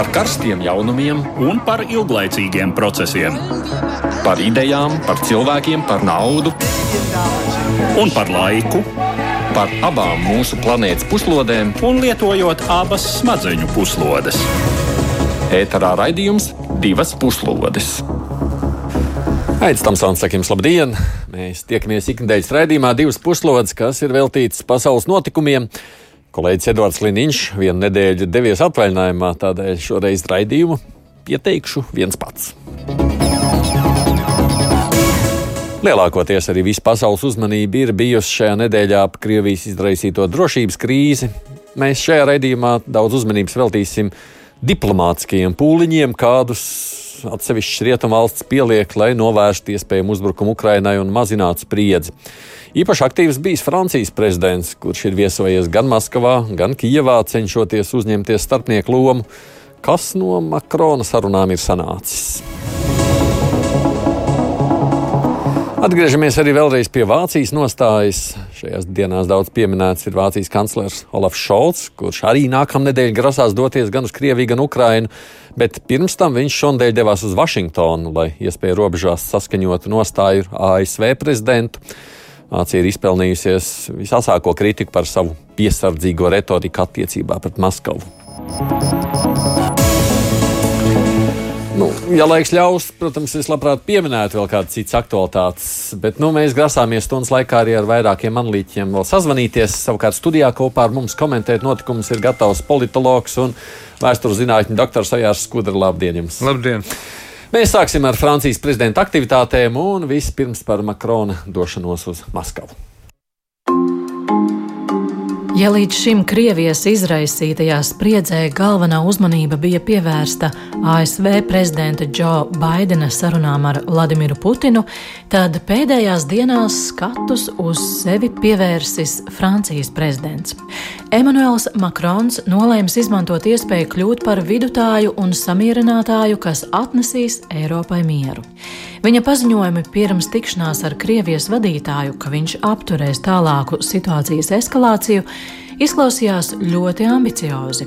par karstiem jaunumiem un par ilglaicīgiem procesiem. Par idejām, par cilvēkiem, par naudu un par laiku. Par abām mūsu planētas puslodēm, un lietojot abas smadzeņu puslodes. Ēterā raidījums divas puslodes. Aizsmeļamies, Tamsons, sakiem, labdien! Mēs tiekamies ikdienas raidījumā divas puslodes, kas ir veltītas pasaules notikumiem. Kolēģis Edvards Liniņš vienu nedēļu devies atvaļinājumā, tādēļ šoreiz raidījumu pieteikšu viens pats. Lielākoties arī visa pasaules uzmanība ir bijusi šajā nedēļā ap Krievijas izraisīto drošības krīzi. Mēs šajā raidījumā daudz uzmanības veltīsim diplomātiskajiem pūliņiem, kādus atsevišķas rietumvalsts pieliek, lai novērstu iespējamu uzbrukumu Ukrainai un mazinātu spriedzi. Īpaši aktīvs bijis Francijas prezidents, kurš ir viesojies gan Maskavā, gan Kijevā, cenšoties uzņemties starpnieku lomu. Kas no Makrona sarunām ir sanācis? Atgriežamies arī vēlreiz pie Vācijas nostājas. Šajās dienās daudz pieminēts ir Vācijas kanclers Olafs Šolts, kurš arī nākamnedēļ grasās doties gan uz Krieviju, gan Ukrainu, bet pirms tam viņš šonadēļ devās uz Vašingtonu, lai iespēju robežās saskaņotu nostāju ASV prezidentu. Vācija ir izpelnījusies visāsāko kritiku par savu piesardzīgo retoriku attiecībā pret Maskavu. Ja laiks ļaus, protams, es labprāt pieminētu vēl kādas citas aktualitātes, bet nu, mēs grasāmies stundas laikā arī ar vairākiem analītiķiem vēl sazvanīties. Savukārt studijā kopā ar mums komentēt notikumus ir gatavs politologs un vēstures zinātņu doktors Ajārs Skudra. Labdien! Jums. Labdien! Mēs sāksim ar Francijas prezidenta aktivitātēm un vispirms par Makrona došanos uz Maskavu. Ja līdz šim Krievijas izraisītajā spriedzē galvenā uzmanība bija pievērsta ASV prezidenta Džo Baidena sarunām ar Vladimiru Putinu, tad pēdējās dienās skatus uz sevi pievērsis Francijas prezidents. Emanuels Makrons nolēms izmantot iespēju kļūt par vidutāju un samierinātāju, kas atnesīs Eiropai mieru. Viņa paziņojumi pirms tikšanās ar Krievijas vadītāju, ka viņš apturēs tālāku situācijas eskalāciju, izklausījās ļoti ambiciozi.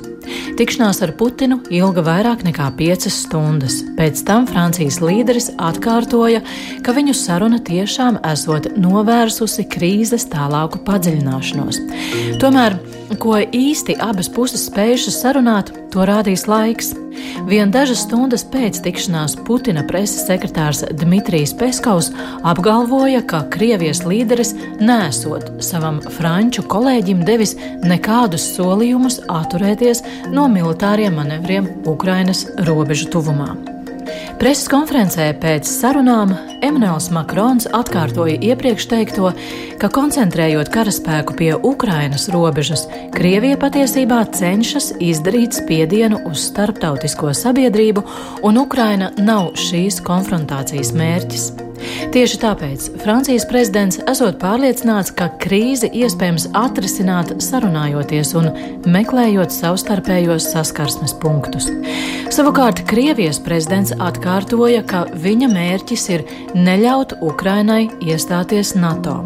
Tikšanās ar Putinu ilga vairāk nekā piecas stundas. Pēc tam Francijas līderis atkārtoja, ka viņu saruna tiešām esot novērsusi krīzes tālāku padziļināšanos. Tomēr, ko īsti abas puses spējušas sarunāt, to rādīs laiks. Vien dažas stundas pēc tikšanās Putina preses sekretārs Dmitrijs Peskovs apgalvoja, ka Krievijas līderis nesot savam franču kolēģim devis nekādus solījumus atturēties no militāriem manevriem Ukrainas robežu tuvumā. Preses konferencē pēc sarunām Emmanuels Makrons atkārtoja iepriekš teikto, ka koncentrējot karaspēku pie Ukrainas robežas, Krievija patiesībā cenšas izdarīt spiedienu uz starptautisko sabiedrību, un Ukraina nav šīs konfrontācijas mērķis. Tieši tāpēc Francijas prezidents esot pārliecināts, ka krīzi iespējams atrisināt sarunājoties un meklējot savstarpējos saskarsmes punktus. Savukārt Krievijas prezidents atkārtoja, ka viņa mērķis ir neļaut Ukrainai iestāties NATO.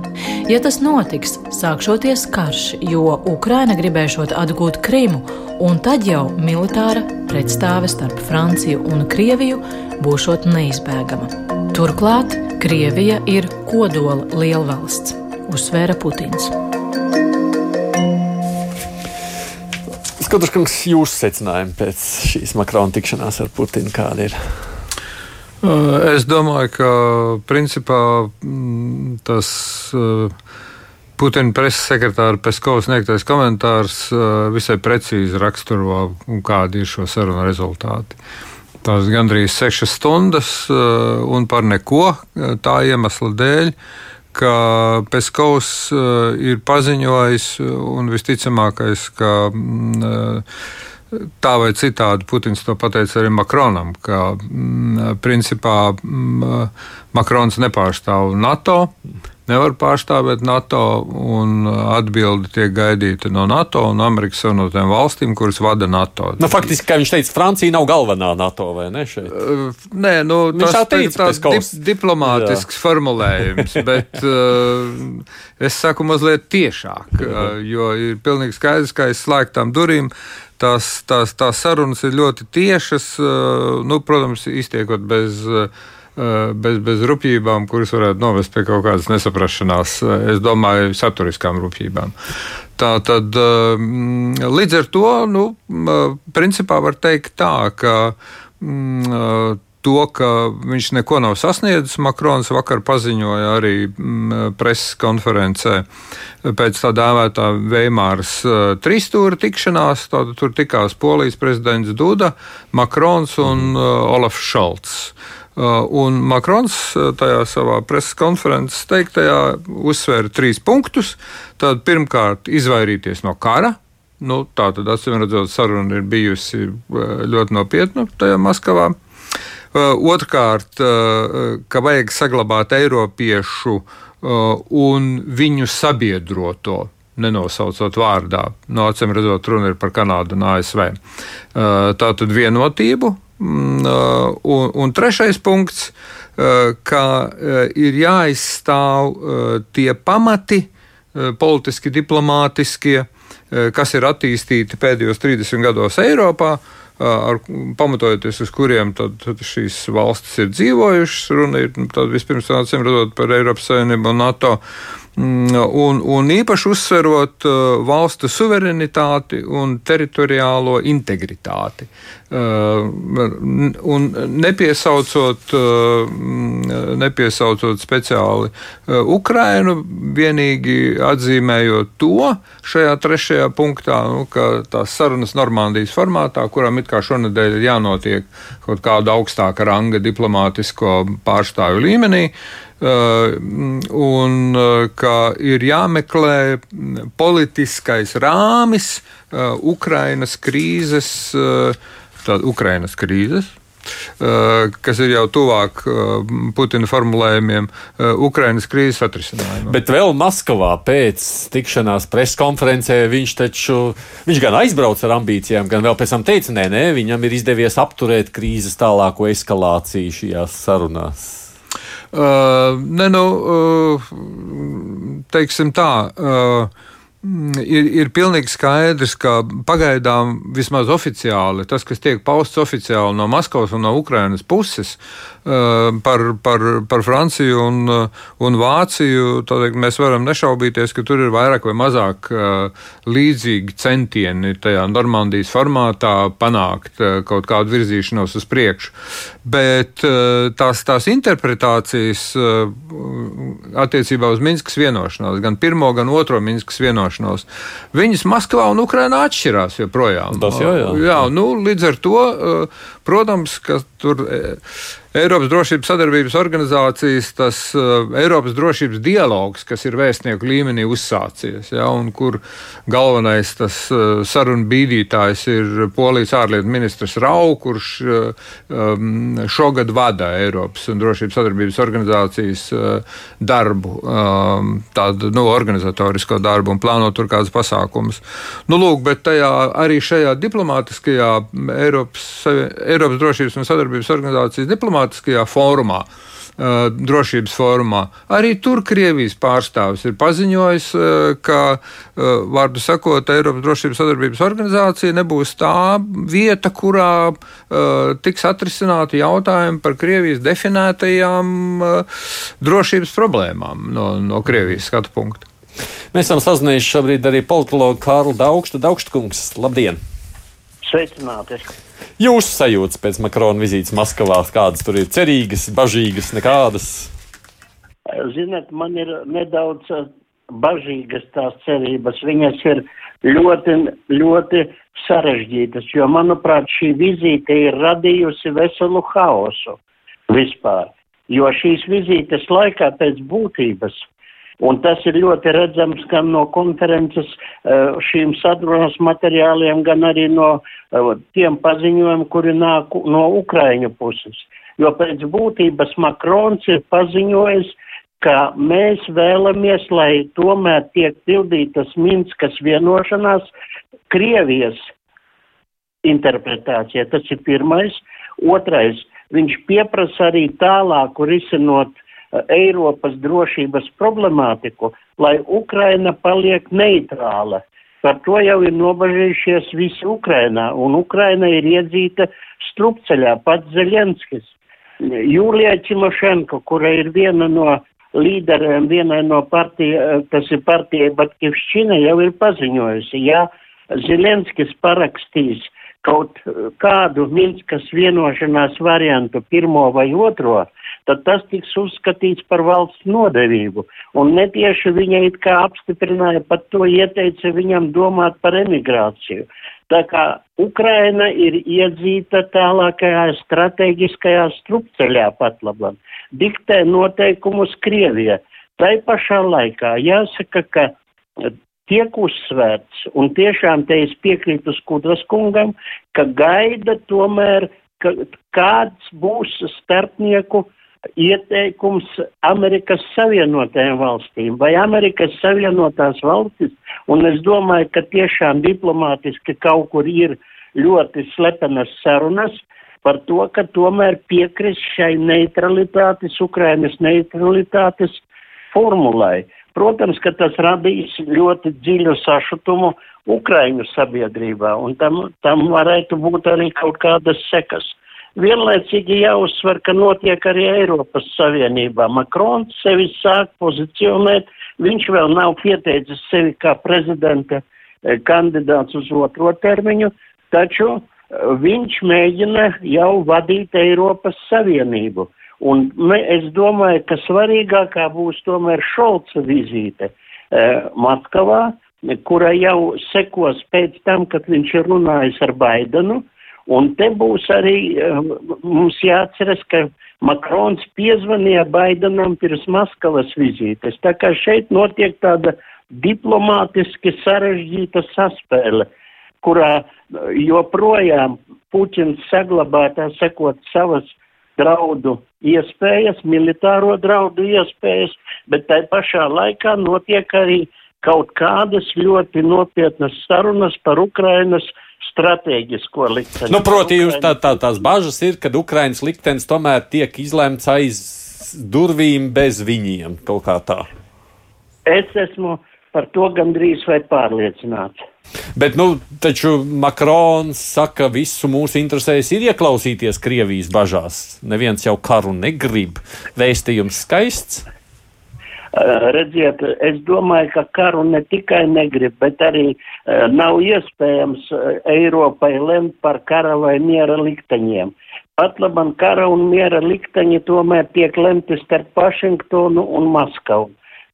Ja tas notiks, sākšoties karš, jo Ukraina gribēšot atgūt Krimu, un tad jau militāra pretstāve starp Franciju un Krieviju būšot neizbēgama. Turklāt Krievija ir kodola lielvalsts, uzsvēra Putins. Skatos, kungs, jūsu secinājumi pēc šīs Makrona tikšanās ar Putinu kāda ir? Es domāju, ka principā mm, tas Putina preses sekretāra Peskovs sniegtais komentārs visai precīzi raksturo, kādi ir šo sarunu rezultāti tās gandrīz sešas stundas, eh, un par neko eh, tā iemesla dēļ, ka Peskovs eh, ir paziņojis, un visticamākais, ka mm, tā vai citādi Putins to pateica arī Makronam, ka mm, principā mm, Makrons nepārstāv NATO nevar pārstāvēt NATO, un atbildi tiek gaidīta no NATO un Amerikas Savienotajām valstīm, kuras vada NATO. Nu, faktiski, kā viņš teica, Francija nav galvenā NATO vai ne? Šeit? Uh, nē, nu, viņš tas ir tāds dip, diplomātisks Jā. formulējums, bet uh, es saku mazliet tiešāk, uh, jo ir pilnīgi skaidrs, ka aiz slēgtām durvīm tās, tās, tās sarunas ir ļoti tiešas, nu, protams, iztiekot bez. Eh, bez, bez rupjībām, kuras varētu novest pie kaut kādas nesaprašanās, eh, es domāju, saturiskām rupjībām. Tā tad eh, līdz ar to, nu, principā var teikt tā, ka mm, to, ka viņš neko nav sasniedzis. Makrons vakar paziņoja arī mm, preses konferencē pēc tā dēvētā Veimāras trīsstūra tikšanās. Tātad tur tikās Polijas prezidents Duda, Makrons un Olafs Šalts. Uh, un Makrons uh, tajā savā preses konferences teiktajā uzsvēra trīs punktus. Tad pirmkārt, izvairīties no kara. Nu, tā tad, acīm redzot, saruna ir bijusi uh, ļoti nopietna tajā Maskavā. Otrkārt, ka vajag saglabāt Eiropiešu un viņu sabiedroto nenosaucot vārdā. No nu, acīm redzot, runa ir par Kanādu un ASV. Tā tad vienotību uh, un, un trešais punkts, uh, ka uh, ir jāizstāv tie pamati, politiski, diplomātiskie, kas ir attīstīti pēdējos 30 gados Eiropā, ar, pamatojoties uz kuriem tad, tad šīs valstis ir dzīvojušas. Runa ir nu, vispirms redzot par Eiropas Savienību un NATO. Mm, un, un īpaši uzsverot uh, valstu suverenitāti un teritoriālo integritāti. Uh, un nepiesaucot, uh, nepiesaucot speciāli Ukrainu, vienīgi atzīmējot to šajā trešajā punktā, nu, ka tās sarunas Normandijas formātā, kurām it kā šonadēļ ir jānotiek kaut kāda augstāka ranga diplomātisko pārstāvju līmenī, Uh, un uh, ka ir jāmeklē politiskais rāmis uh, Ukrainas krīzes, tāda Ukrainas krīzes, kas ir jau tuvāk Putina formulējumiem, Ukraiņas krīzes atrisinājumam. Bet vēl Maskavā pēc tikšanās preskonferencē viņš taču viņš gan aizbrauca ar ambīcijām, gan vēl pēc tam teica, nē, nē, viņam ir izdevies apturēt krīzes tālāko eskalāciju šajās sarunās. Ne, nu, teiksim tā. Ir, ir pilnīgi skaidrs, ka pagaidām vismaz oficiāli tas, kas tiek pausts oficiāli no Maskavas un no Ukrainas puses, par, par, par Franciju un, un Vāciju, tad mēs varam nešaubīties, ka tur ir vairāk vai mazāk līdzīgi centieni tajā Normandijas formātā panākt kaut kādu virzīšanos uz priekšu. Bet tās, tās interpretācijas attiecībā uz Minskas vienošanos, gan pirmo, gan otro Minskas vienošanos, viņas Maskavā un Ukrainā atšķirās joprojām. Tas jau, jā. jā nu, līdz ar to, protams, ka tur Eiropas drošības sadarbības organizācijas, tas uh, Eiropas drošības dialogs, kas ir vēstnieku līmenī uzsācies, ja, un kur galvenais tas uh, sarunu bīdītājs ir Polijas ārlietu ministrs Rau, kurš šogad vada Eiropas drošības sadarbības organizācijas darbu, tādu nu, organizatorisko darbu un plāno tur kādus pasākumus. Nu, lūk, bet tajā, arī šajā diplomātiskajā Eiropas, Eiropas drošības un sadarbības organizācijas diplomātiskajā fórumā. Uh, drošības fórumā. Arī tur Krievijas pārstāvis ir paziņojis, uh, ka, uh, vārdu sakot, Eiropas drošības sadarbības organizācija nebūs tā vieta, kurā tiks atrisināti jautājumi par Krievijas definētajām drošības problēmām no, no Krievijas skatu punkta. Mēs esam sazinājušies šobrīd arī politologu Kārlu Daugstu. Daugstkungs, labdien! Sveicināti! Jūsu sajūtas pēc Makrona vizītes Maskavā, kādas tur ir cerīgas, bažīgas, nekādas? Ziniet, man ir nedaudz eh, bažīgas tās cerības. Viņas ir ļoti, ļoti sarežģītas, jo, manuprāt, šī vizīte ir radījusi veselu haosu vispār. Jo šīs vizītes laikā pēc būtības Un tas ir ļoti redzams gan no konferences eh, šīm sarunas materiāliem, gan arī no eh, tiem paziņojumiem, kuri nāk no Ukraiņu puses. Jo pēc būtības Makrons ir paziņojis, ka mēs vēlamies, lai tomēr tiek pildītas Minskas vienošanās Krievijas interpretācija. Tas ir pirmais. Otrais, viņš pieprasa arī tālāku risinot uh, Eiropas drošības problemātiku, lai Ukraina paliek neitrāla. Par to jau ir nobažījušies visi Ukrainā, un Ukraina ir iedzīta strupceļā pats Zeļenskis. Jūlija Čimošenko, kura ir viena no līderiem, vienai no partija, tas ir partija Batkivšķina, jau ir paziņojusi, ja Zelenskis parakstīs kaut kādu Minskas vienošanās variantu, pirmo vai otro, tad tas tiks uzskatīts par valsts nodevību. Un netieši viņa it kā apstiprināja, pat to ieteica viņam domāt par emigrāciju. Tā kā Ukraina ir iedzīta tālākajā strateģiskajā strupceļā pat labam, diktē noteikumus Krievija. Tai pašā laikā jāsaka, ka tiek uzsvērts, un tiešām te es piekrītu Skudras kungam, ka gaida tomēr, ka kāds būs starpnieku ieteikums Amerikas Savienotajām valstīm vai Amerikas Savienotās valstis, un es domāju, ka tiešām diplomātiski kaut kur ir ļoti slepenas sarunas par to, ka tomēr piekrist šai neutralitātes, Ukrainas neutralitātes formulai. Protams, ka tas radīs ļoti dziļu sašutumu Ukraiņu sabiedrībā, un tam, tam varētu būt arī kaut kādas sekas. Vienlaicīgi jāuzsver, ka notiek arī Eiropas Savienībā. Makrons sevi sāk pozicionēt, viņš vēl nav pieteicis sevi kā prezidenta eh, kandidāts uz otro termiņu, taču eh, viņš mēģina jau vadīt Eiropas Savienību. Un es domāju, ka svarīgākā būs tomēr Šolca vizīte uh, Maskavā, kura jau sekos pēc tam, kad viņš ir runājis ar Baidenu. Un te būs arī uh, mums jāatceras, ka Makrons piezvanīja Baidenam pirms Maskavas vizītes. Tā kā šeit notiek tāda diplomātiski sarežģīta saspēle, kurā joprojām Puķins saglabā tā sekot savas draudu iespējas, militāro draudu iespējas, bet tai pašā laikā notiek arī kaut kādas ļoti nopietnas sarunas par Ukrainas stratēģisko likteni. Nu, proti, jūs tā, tā, tās bažas ir, ka Ukrainas liktenis tomēr tiek izlemts aiz durvīm bez viņiem kaut kā tā. Es esmu par to gandrīz vai pārliecināts. Bet, nu, taču Makrons saka, visu mūsu interesēs ir ieklausīties Krievijas bažās. Neviens jau karu negrib. Vēstījums skaists. Uh, redziet, es domāju, ka karu ne tikai negrib, bet arī uh, nav iespējams uh, Eiropai lemt par kara vai miera likteņiem. Pat labam kara un miera likteņi tomēr tiek lemti starp Vašingtonu un Maskavu.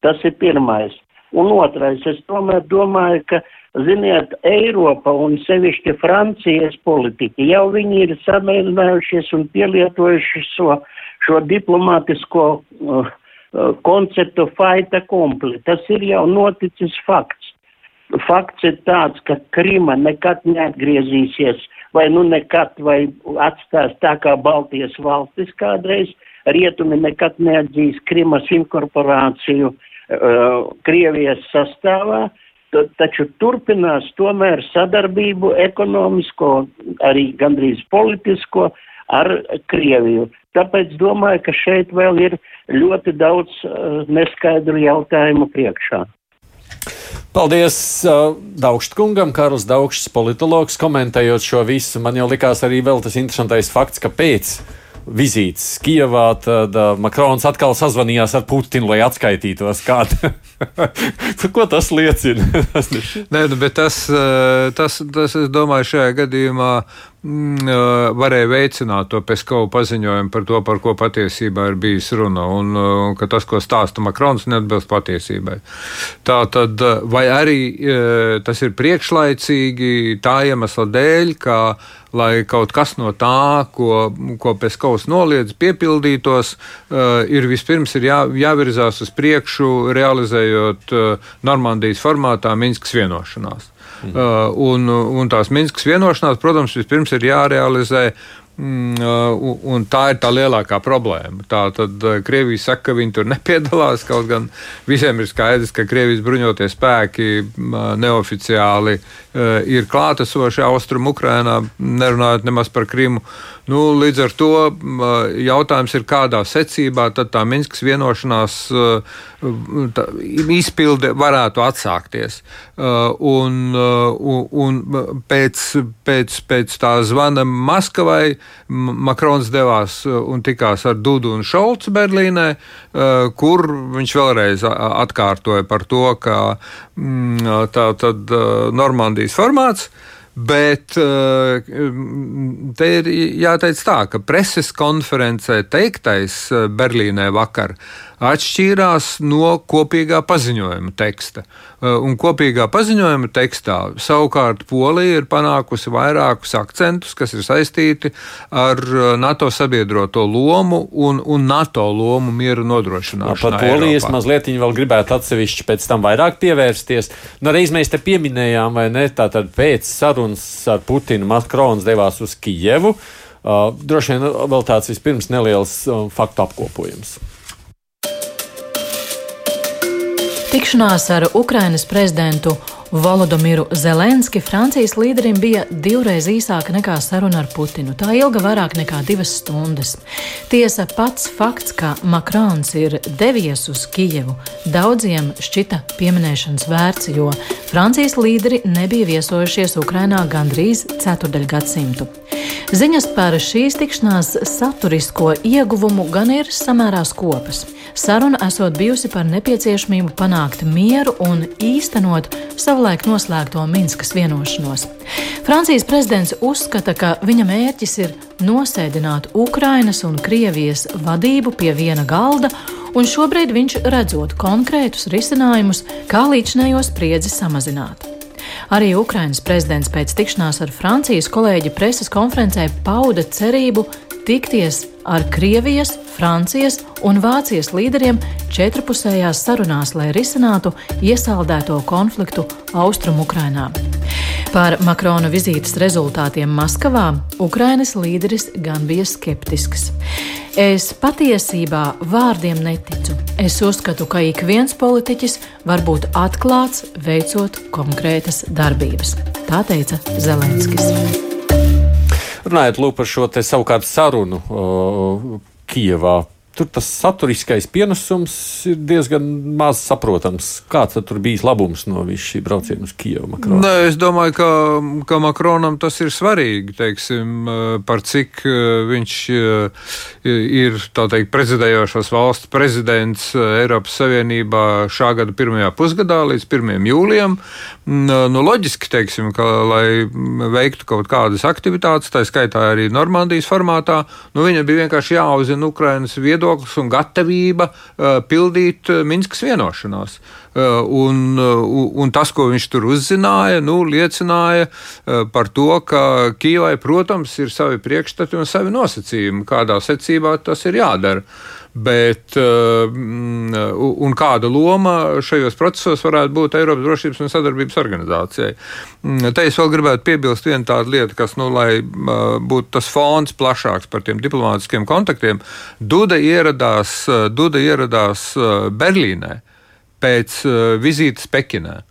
Tas ir pirmais. Un otrais, es tomēr domāju, ka Ziniet, Eiropa un sevišķi Francijas politiķi jau viņi ir samierinājušies un pielietojuši šo, šo diplomātisko uh, konceptu faita kompli. Tas ir jau noticis fakts. Fakts ir tāds, ka Krima nekad neatgriezīsies, vai nu nekad, vai atstās tā kā Baltijas valstis kādreiz. Rietumi nekad neatzīs Krimas inkorporāciju uh, Krievijas sastāvā. Taču turpinās tomēr sadarbību ekonomisko, arī gandrīz politisko ar Krieviju. Tāpēc domāju, ka šeit vēl ir ļoti daudz uh, neskaidru jautājumu priekšā. Paldies uh, Daugštkungam, Karls Daugšs, politologs, komentējot šo visu. Man jau likās arī vēl tas interesantais fakts, ka pēc vizītes Kijavā, tad uh, Makrons atkal sazvanījās ar Putinu, lai atskaitītos. Ko tas liecina? Nē, nu, bet tas, tas, tas, es domāju, šajā gadījumā varēja veicināt to Peskovu paziņojumu par to, par ko patiesībā ir bijis runa, un ka tas, ko stāsta Makrons, neatbilst patiesībai. Tā tad, vai arī tas ir priekšlaicīgi tā iemesla dēļ, ka lai kaut kas no tā, ko, ko Peskovs noliedz, piepildītos, ir vispirms ir jā, jāvirzās uz priekšu, realizējot Normandijas formātā Minskas vienošanās. Mm. Uh, un, un tās Minskas vienošanās, protams, vispirms ir jārealizē Mm, uh, un tā ir tā lielākā problēma. Tā tad uh, Krievija saka, ka viņi tur nepiedalās. Kaut gan visiem ir skaidrs, ka Krievijas bruņotie spēki uh, neoficiāli ir klātesoši austrumu Ukrainā, nerunājot nemaz par Krimu. Nu, līdz ar to jautājums ir, kādā secībā tad tā Minskas vienošanās tā, izpilde varētu atsākties. Un, un, un pēc, pēc, pēc tā zvana Maskavai Makrons devās uh, un tikās ar Dudu un Šolcu Berlīnē, uh, kur viņš vēlreiz atkārtoja par to, ka mm, tā tad uh, Normandijas formāts. Bet te ir jāteic tā, ka preses konferencē teiktais Berlīnē vakar atšķīrās no kopīgā paziņojuma teksta. Uh, un kopīgā paziņojuma tekstā savukārt Polija ir panākusi vairākus akcentus, kas ir saistīti ar NATO sabiedroto lomu un, un NATO lomu mieru nodrošināšanā. Par Poliju es mazliet vēl gribētu atsevišķi pēc tam vairāk pievērsties. Nu, reiz mēs te pieminējām, vai ne, tātad pēc sarunas ar Putinu Makrons devās uz Kijevu. Uh, droši vien vēl tāds vispirms neliels uh, faktu apkopojums. Tikšanās ar Ukrainas prezidentu Volodimiru Zelenski Francijas līderim bija divreiz īsāka nekā saruna ar Putinu. Tā ilga vairāk nekā divas stundas. Tiesa, pats fakts, ka Makrons ir devies uz Kijevu, daudziem šķita pieminēšanas vērts, jo Francijas līderi nebija viesojušies Ukrainā gandrīz ceturdaļgadsimtu. Ziņas par šīs tikšanās saturisko ieguvumu gan ir samērā skopas. Saruna esot bijusi par nepieciešamību panākt mieru un īstenot savulaik noslēgto Minskas vienošanos. Francijas prezidents uzskata, ka viņa mērķis ir nosēdināt Ukrainas un Krievijas vadību pie viena galda, un šobrīd viņš redzot konkrētus risinājumus, kā līdzinējo spriedzi samazināt. Arī Ukrainas prezidents pēc tikšanās ar Francijas kolēģi preses konferencē pauda cerību tikties ar Krievijas, Francijas un Vācijas līderiem četrpusējās sarunās, lai risinātu iesaldēto konfliktu Austrumukrainā. Par Makrona vizītes rezultātiem Maskavā Ukrainas līderis gan bija skeptisks. Es patiesībā vārdiem neticu. Es uzskatu, ka ik viens politiķis var būt atklāts, veicot konkrētas darbības. Tā teica Zelenskis. Runājot par šo savukārt sarunu uh, Kijevā tur tas saturiskais pienesums ir diezgan maz saprotams. Kāds tur bijis labums no visa šī brauciena uz Kijevu? Makrona? Nē, es domāju, ka, ka Makronam tas ir svarīgi, teiksim, par cik eh, viņš eh, ir teikt, prezidējošās valsts prezidents eh, Eiropas Savienībā šā gada pirmajā pusgadā līdz 1. jūlijam. Nu, loģiski, teiksim, ka, lai veiktu kaut kādas aktivitātes, tā skaitā arī Normandijas formātā, nu, viņa bija vienkārši jāuzzina Ukrainas viedokļi viedoklis un gatavība uh, pildīt uh, Minskas vienošanos. Uh, un, un tas, ko viņš tur uzzināja, nu, liecināja par to, ka Kīvai, protams, ir savi priekšstati un savi nosacījumi, kādā secībā tas ir jādara. Bet, un kāda loma šajos procesos varētu būt Eiropas Drošības un Sadarbības organizācijai? Mm, te es vēl gribētu piebilst vienu tādu lietu, kas, nu, lai būtu tas fons plašāks par tiem diplomātiskiem kontaktiem. Duda ieradās, Duda ieradās Berlīnē pēc vizītes Pekinā,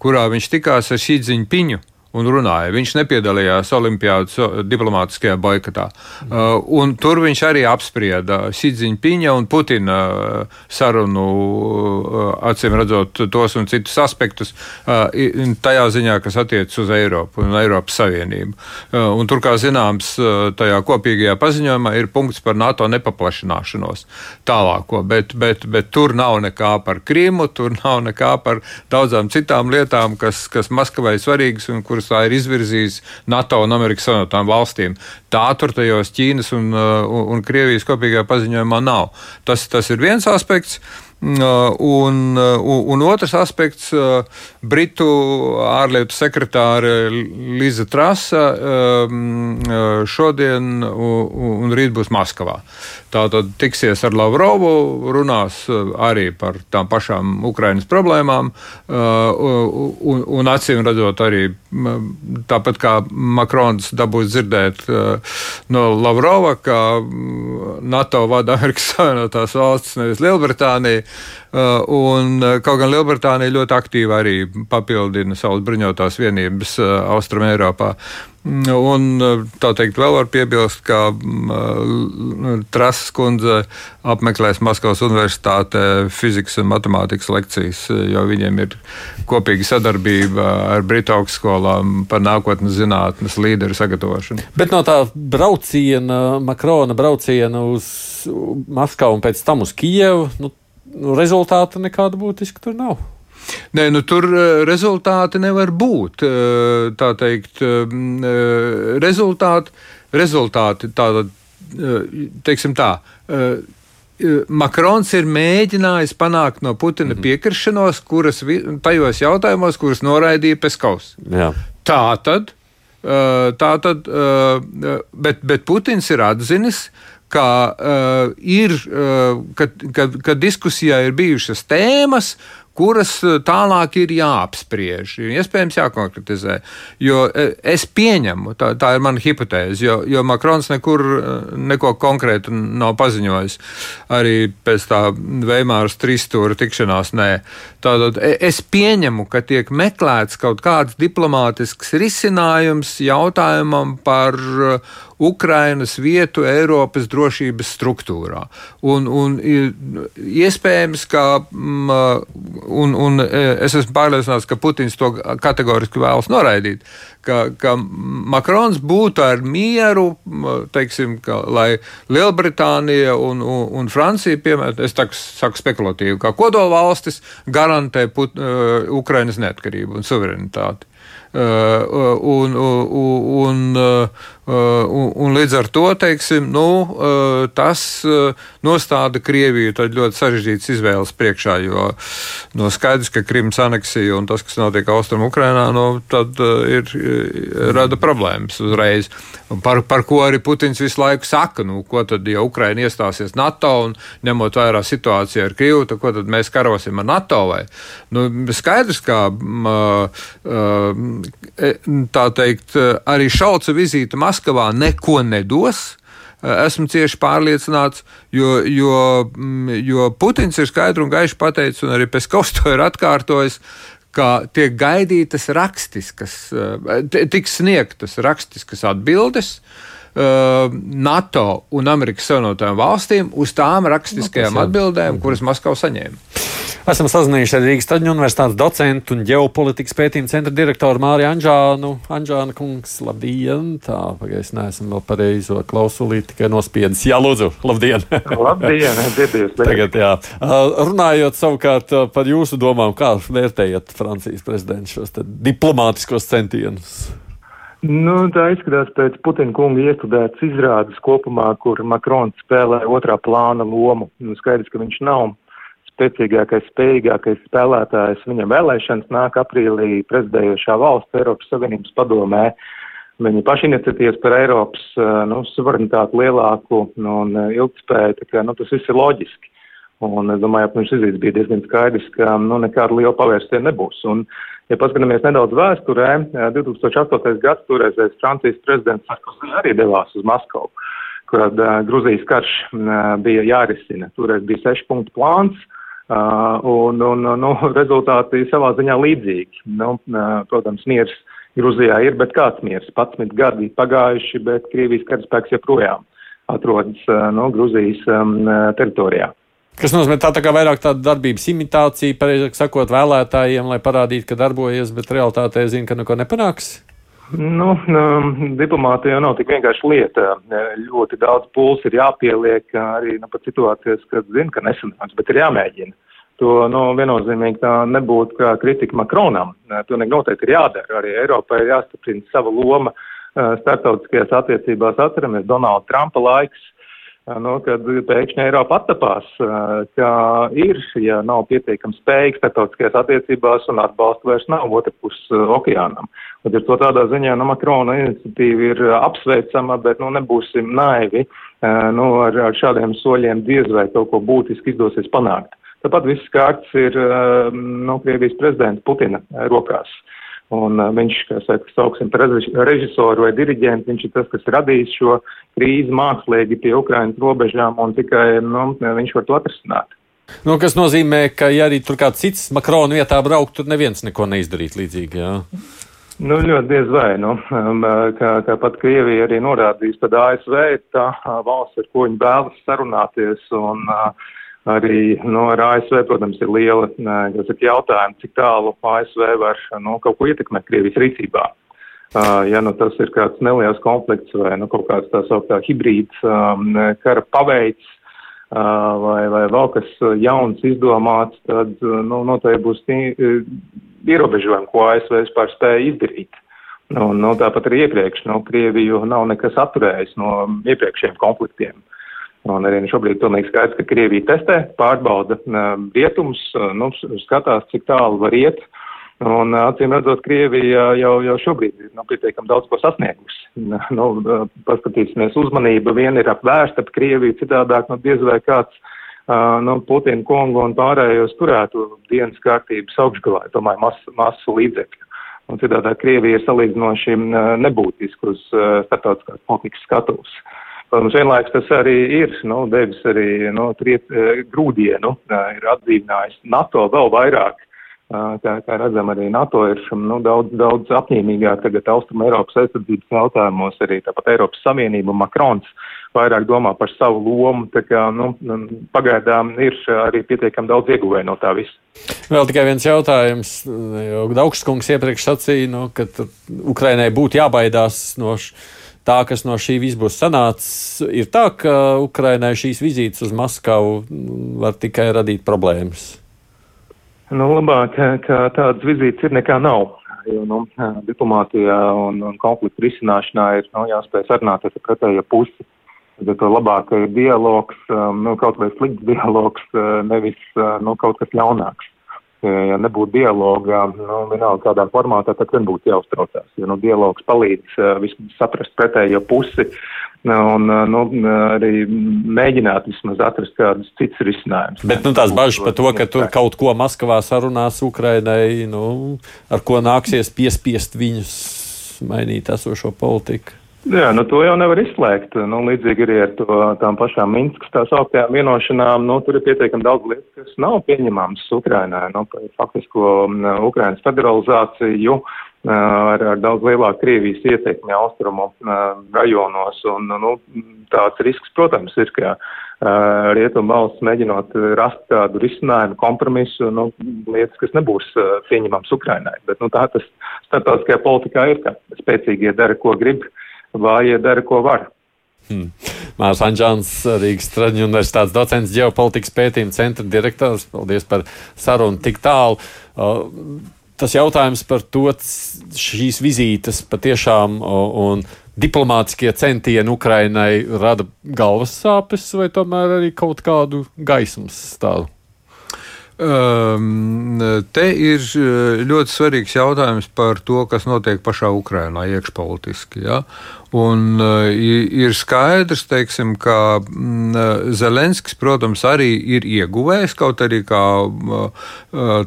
kurā viņš tikās ar Šīdziņu Piņu un runāja. Viņš nepiedalījās Olimpijas diplomātiskajā boikotā. Un tur viņš arī apsprieda Sīdziņpiņa un Putina uh, sarunu, uh, acīm redzot, tos un citus aspektus, tajā ziņā, kas attiecas uz Eiropu un Eiropas Savienību. Un tur, kā zināms, tajā kopīgajā paziņojumā ir punkts par NATO nepaplašināšanos tālāko, bet, bet, bet tur nav nekā par Krimu, tur nav nekā par daudzām citām lietām, kas, kas Maskavai svarīgas un kuras kuras ir izvirzījis NATO un Amerikas Savienotām valstīm. Tā tur tajos Ķīnas un, uh, un, un Krievijas kopīgajā paziņojumā nav. Tas, tas ir viens aspekts. Un, un otrs aspekts - Britu ārlietu sekretāra Liza Trasa šodien un rīt būs Maskavā. Tātad tiksies ar Lavrovu, runās uh, arī par tām pašām Ukrainas problēmām, uh, un, un acīm redzot, arī tāpat kā Makrons dabūs dzirdēt uh, no Lavrova, ka NATO vada Amerikas Savienotās valsts, nevis Lielbritānija. Un, kaut gan Lielbritānija ļoti aktīvi arī papildina savas bruņotās vienības Austrum Eiropā. Un tā teikt, vēl var piebilst, ka Trases kundze apmeklēs Maskavas Universitātē fizikas un matemātikas lekcijas, jo viņiem ir kopīga sadarbība ar Britu augstskolām par nākotnes zinātnes līderu sagatavošanu. Bet no tā brauciena, Makrona brauciena uz Maskavu un pēc tam uz Kijevu, nu, nu rezultātu nekādu būtisku tur nav. Nē, nu, tur eh, rezultāti nevar būt. Eh, tā teikt, eh, rezultāti, rezultāti tāda, teiksim tā. Makrons ir mēģinājis panākt no Putina mm -hmm. piekrišanos, kuras tajos jautājumos, kurus noraidīja Peskaus. Jā. Tā tad, tā tad bet, bet Putins ir atzinis, ka uh, ir, uh, ka, ka, ka diskusijā ir bijušas tēmas, kuras eh, tālāk ir jāapspriež, iespējams jākonkretizē. Jo eh, es pieņemu, tā, tā ir mana hipotēze, jo, jo Makrons nekur eh, neko konkrētu nav paziņojis. Arī pēc tā Veimāras trīsstūra tikšanās nē. Tātad e, es pieņemu, ka tiek meklēts kaut kāds diplomātisks risinājums jautājumam par Ukrainas vietu Eiropas drošības struktūrā. Un, un iespējams, ka mm, un, un e, es esmu pārliecināts, ka Putins to kategoriski vēlas noraidīt. Ka, ka Makrons būtu ar mieru, teiksim, ka, lai Lielbritānija un, un, un Francija, piemēram, es tā, saku spekulatīvi, kā kodolvalstis, garantē Put, uh, Ukrainas neatkarību un suverenitāti. Uh, un, un, un, uh, un, un līdz ar to teiksim, nu, uh, tas nostāda Krieviju ļoti sarežģītas izvēles priekšā. Jo no skaidrs, ka Krimas aneksija un tas, kas notiek Austrum Ukrainā, nu, ir, rada problēmas uzreiz. Par, par ko arī Putins visu laiku saka, nu, ko tad, ja Ukraina iestāsies NATO un ņemot vērā situāciju ar Krieviju, tad ko tad mēs karosim ar NATO? Vai? Nu, skaidrs, ka. Uh, uh, E, tā teikt, arī šauca vizīte Maskavā neko nedos. E, esmu cieši pārliecināts, jo, jo, jo Putins ir skaidri un gaiši pateicis, un arī Peskovs to ir atkārtojis, ka tiek gaidītas rakstiskas, tiks sniegtas rakstiskas atbildes. NATO un Amerikas Savienotajām valstīm uz tām rakstiskajām atbildēm, kuras Maskava saņēma. Esam sazinājušies ar Rīgas Taņu universitātes docentu un ģeopolitikas pētījuma centra direktoru Māriju Anžānu. Anžāna kungs, labdien! Tā, pagaidzi, neesam vēl pareizo klausulīt, tikai nospiedis. Jā, lūdzu, labdien! labdien, dzirdies! Tagad, jā. Runājot savukārt par jūsu domām, kā vērtējat Francijas prezidents šos diplomātiskos centienus? Nu, tā izskatās pēc Putina kunga iestudētas izrādes kopumā, kur Makrons spēlē otrā plāna lomu. Nu, skaidrs, ka viņš nav spēcīgākais, spējīgākais spēlētājs. Viņam vēlēšanas nāk aprīlī prezidējošā valsts Eiropas Savienības padomē. Viņa pašiniciatīvas par Eiropas nu, suverenitāti lielāku un ilgspēju, tā kā nu, tas viss ir loģiski. Un es domāju, ka viņš izrīdz bija diezgan skaidrs, ka nu, nekāda liela pavērsiena nebūs. Un, ja paskatāmies nedaudz vēsturē, 2008. gads toreizējais Francijas prezidents Sarkozy arī devās uz Maskavu, kad uh, Gruzijas karš uh, bija jārisina. Toreiz bija sešu punktu plāns, Uh, un, un, nu, rezultāti savā ziņā līdzīgi. Nu, uh, protams, miers Gruzijā ir, bet kāds miers? 11 gadi pagājuši, bet Krievijas karaspēks joprojām atrodas uh, nu, Gruzijas um, teritorijā. Kas nozīmē tā, tā kā vairāk tāda darbības imitācija, pareizāk sakot, vēlētājiem, lai parādītu, ka darbojas, bet realitātē zina, ka neko nepanāks? Nu, diplomātija jau nav tik vienkārši lieta. Ļoti daudz puls ir jāpieliek arī nu, pat situācijas, kad zina, ka nesanāks, bet ir jāmēģina. To nu, viennozīmīgi tā nebūtu kā kritika Makronam. To noteikti ir jādara. Arī Eiropai ir jāstiprina sava loma starptautiskajās attiecībās. Atceramies Donalda Trumpa laiks, nu, kad pēkšņi Eiropa attapās, ka ir, ja nav pietiekami spējīgi starptautiskajās attiecībās un atbalsta vairs nav otrpus okeānam. Un ir to tādā ziņā, nu, Makrona iniciatīva ir apsveicama, bet, nu, nebūsim naivi, nu, ar, ar šādiem soļiem diez vai kaut ko būtiski izdosies panākt. Tāpat viss kārts ir, nu, Krievijas prezidenta Putina rokās. Un viņš, kā saka, sauksim par režisoru vai diriģentu, viņš ir tas, kas radīs šo krīzi mākslīgi pie Ukrainas robežām un tikai nu, viņš var to atrisināt. Nu, kas nozīmē, ka, ja arī tur kāds cits Makrona vietā brauktu, tad neviens neko neizdarītu līdzīgi. Jā. Nu, ļoti diez vai. Nu, um, kā, kā pat Krievija arī norādījis, tad ASV ir tā valsts, ar ko viņi vēlas sarunāties. Un, uh, Arī nu, ar ASV, protams, ir liela jautājuma, cik tālu ASV var nu, kaut ko ietekmēt Krievijas rīcībā. Uh, ja nu, tas ir kāds neliels konflikts vai nu, kaut kāds tā sauktā hibrīds um, kara paveids uh, vai, vai vēl kas jauns izdomāts, tad nu, noteikti būs ierobežojumi, ko ASV vispār spēja izdarīt. Nu, nu, tāpat arī iepriekš, nu, Krieviju nav nekas atturējis no iepriekšējiem konfliktiem. Un arī šobrīd pilnīgi skaidrs, ka Krievija testē, pārbauda rietumus, nu, skatās, cik tālu var iet. Un acīm redzot, Krievija jau, jau šobrīd ir nu, pietiekami daudz ko sasniegusi. Nu, paskatīsimies, uzmanība vien ir apvērsta ap Krieviju, citādāk nu, diez vai kāds nu, Putina kungu un pārējos turētu dienas kārtības augšgalā, tomēr masu, masu līdzekļu. Un citādāk Krievija ir salīdzinoši nebūtiski uz starptautiskās politikas skatuves. Uh, Protams, vienlaiks tas arī ir nu, devis arī nu, triet, e, grūdienu, ir atdzīvinājis NATO vēl vairāk. Kā, kā redzam, arī NATO ir nu, daudz, daudz apņēmīgāk tagad Austrum Eiropas aizsardzības jautājumos, arī tāpat Eiropas Savienība un Makrons vairāk domā par savu lomu. Tā kā, nu, pagaidām ir arī pietiekami daudz ieguvēju no tā visa. Vēl tikai viens jautājums. Daugskungs iepriekš sacīja, nu, ka Ukrainai būtu jābaidās no šīs tā, kas no šī viss būs sanācis, ir tā, ka Ukrainai šīs vizītes uz Maskavu var tikai radīt problēmas. Nu, labāk, ka tādas vizītes ir nekā nav. Jo nu, diplomātijā un, un konfliktu risināšanā ir nu, jāspēj sarunāties ar pretējo pusi. Bet to labāk ir dialogs, nu, kaut vai slikts dialogs, nevis nu, kaut kas ļaunāks ja nebūtu dialoga, nu, vienalga kādā formātā, tad vien būtu jāuztraucās. Jo nu, dialogs palīdz uh, vismaz saprast pretējo pusi un uh, nu, arī mēģināt vismaz atrast kādus citus risinājumus. Bet nu, tās bažas par to, ka tur kaut ko Maskavā sarunās Ukrainai, nu, ar ko nāksies piespiest viņus mainīt esošo politiku. Jā, nu to jau nevar izslēgt. Nu, līdzīgi arī ar to, tām pašām Minskas tā sauktām vienošanām, nu, tur ir pietiekami daudz lietu, kas nav pieņemams Ukrainai. Nu, faktisko Ukrainas federalizāciju ar, ar daudz lielāku Krievijas ietekmi austrumu rajonos. Un, nu, tāds risks, protams, ir, ka rietumu valsts mēģinot rast kādu risinājumu, kompromisu, nu, lietas, kas nebūs pieņemams Ukrainai. Bet nu, tā tas starptautiskajā politikā ir, ka spēcīgie dara, ko grib vājie dara, ko var. Hmm. Mārs Anģēns, Rīgas Traģiņu universitātes docents, ģeopolitikas pētījuma centra direktors. Paldies par sarunu tik tālu. Uh, tas jautājums par to, šīs vizītes patiešām un diplomātiskie centieni Ukrainai rada galvas sāpes vai tomēr arī kaut kādu gaismas stāvu? Um, te ir ļoti svarīgs jautājums par to, kas notiek pašā Ukrainā iekšpolitiski. Ja? Un uh, ir skaidrs, teiksim, ka mm, Zelenskis, protams, arī ir ieguvējis kaut arī kā uh,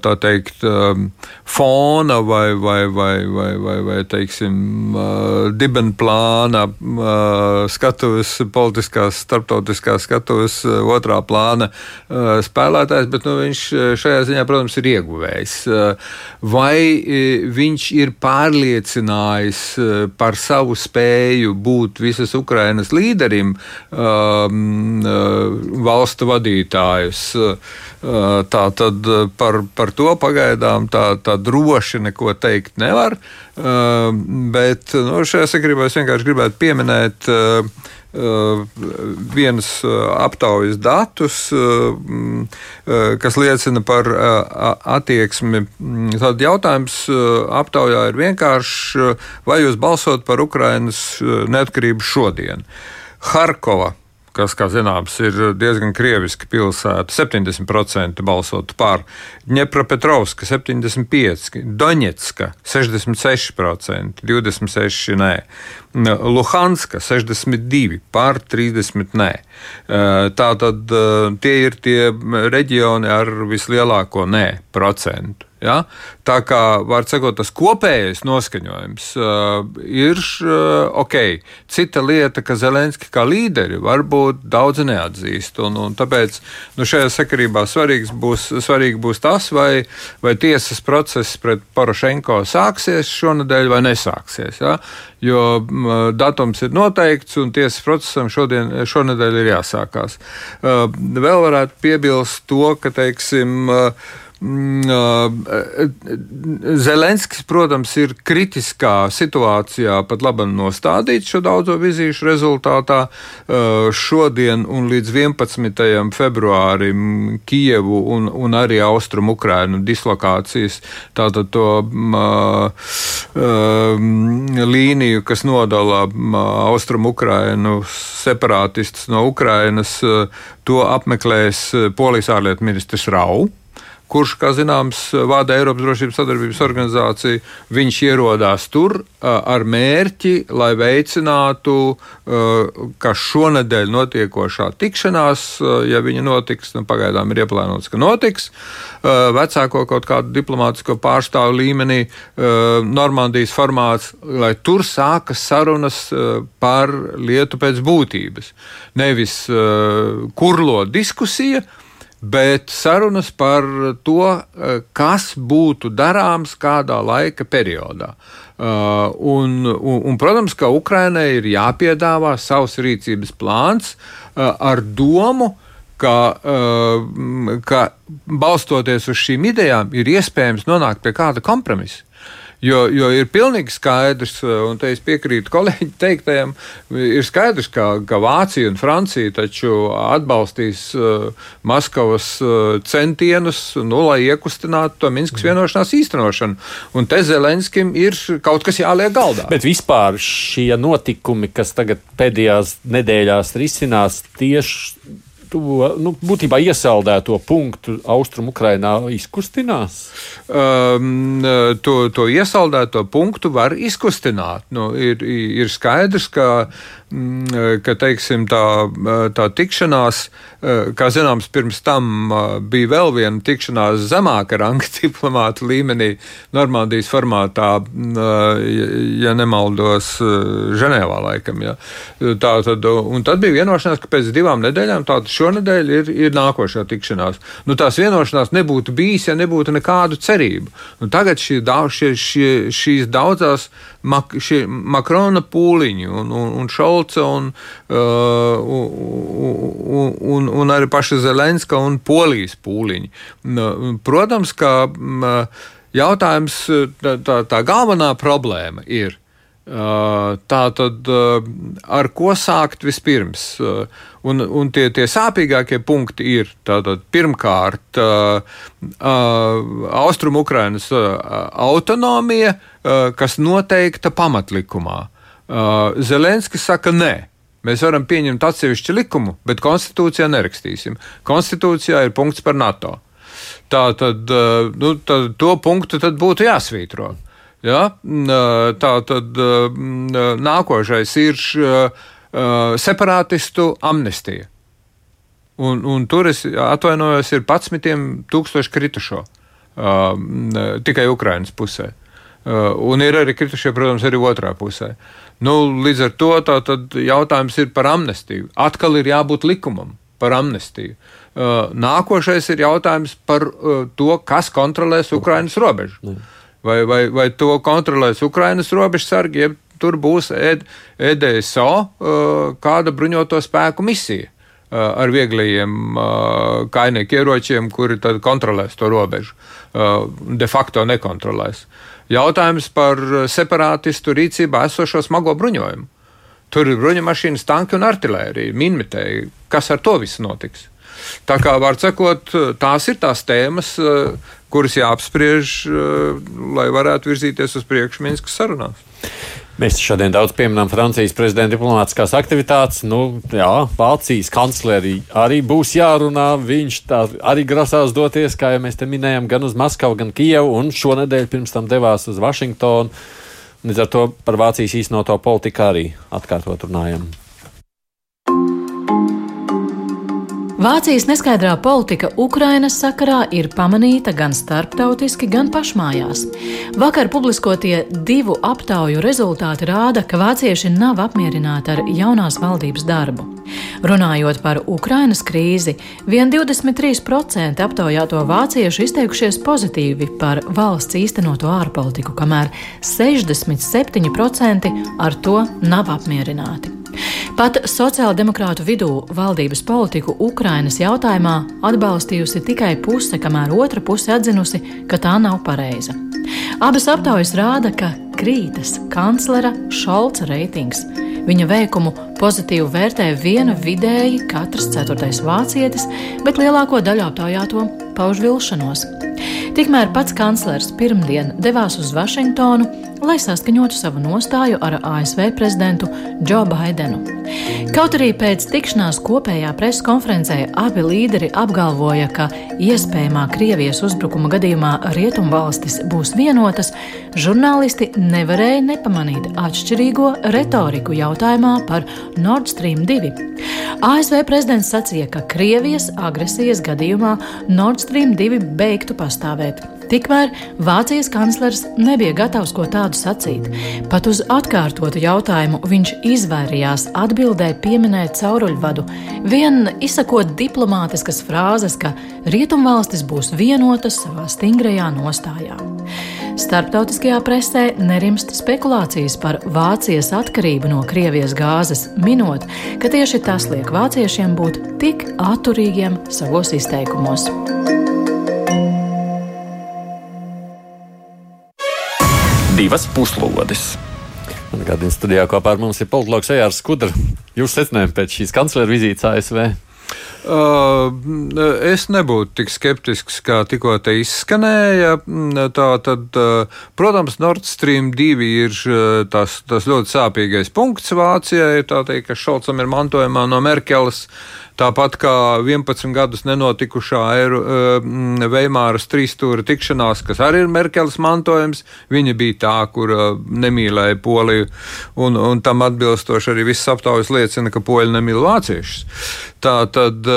tā teikt, um, fona vai, vai, vai, vai, vai, vai teiksim, uh, dibenplāna uh, skatuves, politiskās, starptautiskās skatuves uh, otrā plāna uh, spēlētājs, bet nu, viņš šajā ziņā, protams, ir ieguvējis. Uh, vai uh, viņš ir pārliecinājis par savu spēju spēju būt visas Ukrainas līderim, um, uh, valstu vadītājus. Uh, tā tad par, par to pagaidām tā, tā droši neko teikt nevar. Uh, bet nu, šajā sakarībā es vienkārši gribētu pieminēt. Uh, vienas uh, aptaujas datus, uh, kas liecina par attieksmi. Mm, tad jautājums aptaujā ir vienkāršs, vai jūs balsot par Ukrainas neatkarību šodien? Harkova kas, kā zināms, ir diezgan krieviska pilsēta. 70% balsotu par, Dņepropetrovska 75%, Doņetska 66%, 26% nē, Luhanska 62% par, 30% nē. Tātad tie ir tie reģioni ar vislielāko nē procentu. Ja? Tā kā var sakot, tas kopējais noskaņojums uh, ir uh, ok. Cita lieta, ka Zelenski kā līderi varbūt daudz neatzīst. Un, un tāpēc nu, šajā sakarībā būs, svarīgi būs tas, vai, vai tiesas process pret Porošenko sāksies šonadēļ vai nesāksies. Ja? Jo uh, datums ir noteikts un tiesas procesam šodien, šonadēļ ir jāsākās. Uh, vēl varētu piebilst to, ka teiksim, uh, Zelenskis, protams, ir kritiskā situācijā pat labi nostādīts šo daudzo vizīšu rezultātā. Šodien un līdz 11. februārim Kijevu un, un arī Austrumu Ukrainu dislokācijas, tātad to uh, līniju, kas nodala Austrumu Ukrainu separātistus no Ukrainas, to apmeklēs Polijas ārlietu ministrs Rau kurš, kā zināms, vada Eiropas Drošības sadarbības organizāciju. Viņš ierodās tur ar mērķi, lai veicinātu, ka šonadēļ notiekošā tikšanās, ja viņa notiks, nu, pagaidām ir ieplānots, ka notiks, vecāko kaut kādu diplomātisko pārstāvu līmenī, Normandijas formāts, lai tur sākas sarunas par lietu pēc būtības. Nevis kurlo diskusija, bet sarunas par to, eh, kas būtu darāms kādā laika periodā. Uh, un, un, un, protams, ka Ukrainai ir jāpiedāvā savs rīcības plāns uh, ar domu, ka, uh, ka balstoties uz šīm idejām, ir iespējams nonākt pie kāda kompromisa. Jo, jo ir pilnīgi skaidrs, un te es piekrītu kolēģi teiktajam, ir skaidrs, ka, ka Vācija un Francija taču atbalstīs uh, Maskavas uh, centienus, nu, lai iekustinātu to Minskas vienošanās īstenošanu. Un te Zelenskim ir kaut kas jāliek galdā. Bet vispār šie notikumi, kas tagad pēdējās nedēļās risinās tieši to nu, būtībā iesaldēto punktu austrumu Ukrainā izkustinās? Um, to, to iesaldēto punktu var izkustināt. Nu, ir, ir skaidrs, ka Mm, ka teiksim, tā, tā tikšanās, kā zināms, pirms tam bija vēl viena tikšanās zemāka ranga diplomāta līmenī, Normandijas formātā, ja nemaldos, Ženēvā laikam. Ja. Tā, tad, un tad bija vienošanās, ka pēc divām nedēļām, tātad šonadēļ ir, ir nākošā tikšanās. Nu, tās vienošanās nebūtu bijis, ja nebūtu nekādu cerību. Nu, tagad šī, šie, šie, šīs daudzās mak, Makrona pūliņi un, un, un Šolca un, uh, un, un, un arī paša Zelenska un Polijas pūliņi. Protams, ka jautājums, tā, tā, galvenā problēma ir Tā tad ar ko sākt vispirms? Un, un tie, tie sāpīgākie punkti ir tātad, pirmkārt Austrumukrainas autonomija, kas noteikta pamatlikumā. Zelenskis saka, nē. Mēs varam pieņemt atsevišķu likumu, bet konstitūcijā nerakstīsim. Konstitūcijā ir punkts par NATO. Tā tad, nu, tad to punktu tad būtu jāsvītro. Ja? Tā tad nākošais ir separātistu amnestija. Un, un tur es atvainojos, ir 11 tūkstoši kritušo uh, tikai Ukraiņas pusē. Uh, un ir arī kritušie, protams, arī otrā pusē. Nu, līdz ar to jautājums ir par amnestiju. Atkal ir jābūt likumam par amnestiju. Uh, nākošais ir jautājums par uh, to, kas kontrolēs Ukraiņas robežu. Vai, vai, vai to kontrolēs Ukrainas robežsargi, ja tur būs ED, EDSO kāda bruņoto spēku misija ar viegliem kainieku ieročiem, kuri tad kontrolēs to robežu. De facto nekontrolēs. Jautājums par separātistu rīcībā esošo smago bruņojumu. Tur ir bruņumašīnas, tanki un artērija, minmetēji. Kas ar to viss notiks? Tā kā var sakot, tās ir tās tēmas, kuras jāapspriež, lai varētu virzīties uz priekšu Minskas sarunās. Mēs šodien daudz pieminām Francijas prezidenta diplomātiskās aktivitātes. Nu, jā, Vācijas kancleri arī būs jārunā. Viņš arī grasās doties, kā jau mēs te minējām, gan uz Maskavu, gan Kijevu, un šonadēļ pirms tam devās uz Vašingtonu. Līdz ar to par Vācijas īstenoto politiku arī atkārtot runājam. Vācijas neskaidrā politika Ukrainas sakarā ir pamanīta gan starptautiski, gan pašmājās. Vakar publiskotie divu aptauju rezultāti rāda, ka vācieši nav apmierināti ar jaunās valdības darbu. Runājot par Ukrainas krīzi, vien 23% aptaujāto vāciešu izteikušies pozitīvi par valsts īstenoto ārpolitiku, kamēr 67% ar to nav apmierināti. Pat sociāldemokrātu vidū valdības politiku Ukrainas jautājumā atbalstījusi tikai puse, kamēr otra puse atzinusi, ka tā nav pareiza. Abas aptaujas rāda, ka krītas kanclera Šolca reitings. Viņa veikumu pozitīvi vērtē viena vidēji katrs ceturtais vācietis, bet lielāko daļu aptaujāto pauž vilšanos. Tikmēr pats kanclers pirmdien devās uz Vašingtonu, lai saskaņotu savu nostāju ar ASV prezidentu Džo Baidenu. Kaut arī pēc tikšanās kopējā preses konferencē abi līderi apgalvoja, ka iespējamā Krievijas uzbrukuma gadījumā rietumvalstis būs vienotas, žurnālisti nevarēja nepamanīt atšķirīgo retoriku jautājumā par Nord Stream 2. ASV prezidents sacīja, ka Krievijas agresijas gadījumā Nord Stream 2 beigtu pastāvēt. Tikmēr Vācijas kanclers nebija gatavs ko tādu sacīt. Pat uz atkārtotu jautājumu viņš izvairījās atbildēt pieminēt cauruļvadu, vien izsakot diplomātiskas frāzes, ka rietumvalstis būs vienotas savā stingrajā nostājā. Starptautiskajā presē nerimst spekulācijas par Vācijas atkarību no Krievijas gāzes, minot, ka tieši tas liek vāciešiem būt tik atturīgiem savos izteikumos. Divas puslodes. Gādījumā studijā kopā ar mums ir politologs Ejārs Skudra. Jūs secinājumi pēc šīs kanclera vizītes ASV? Es nebūtu tik skeptisks, kā tikko te izskanēja. Tā tad, protams, Nord Stream 2 ir tas, tas ļoti sāpīgais punkts Vācijai. Tā teikt, ka Šalcam ir mantojumā no Merkeles. Tāpat kā 11 gadus nenotikušā Eiru, uh, Veimāras trīsstūra tikšanās, kas arī ir Merkeles mantojums, viņa bija tā, kur nemīlēja Poliju, un, un tam atbilstoši arī viss aptaujas liecina, ka Poļi nemīl vāciešus. Tā tad,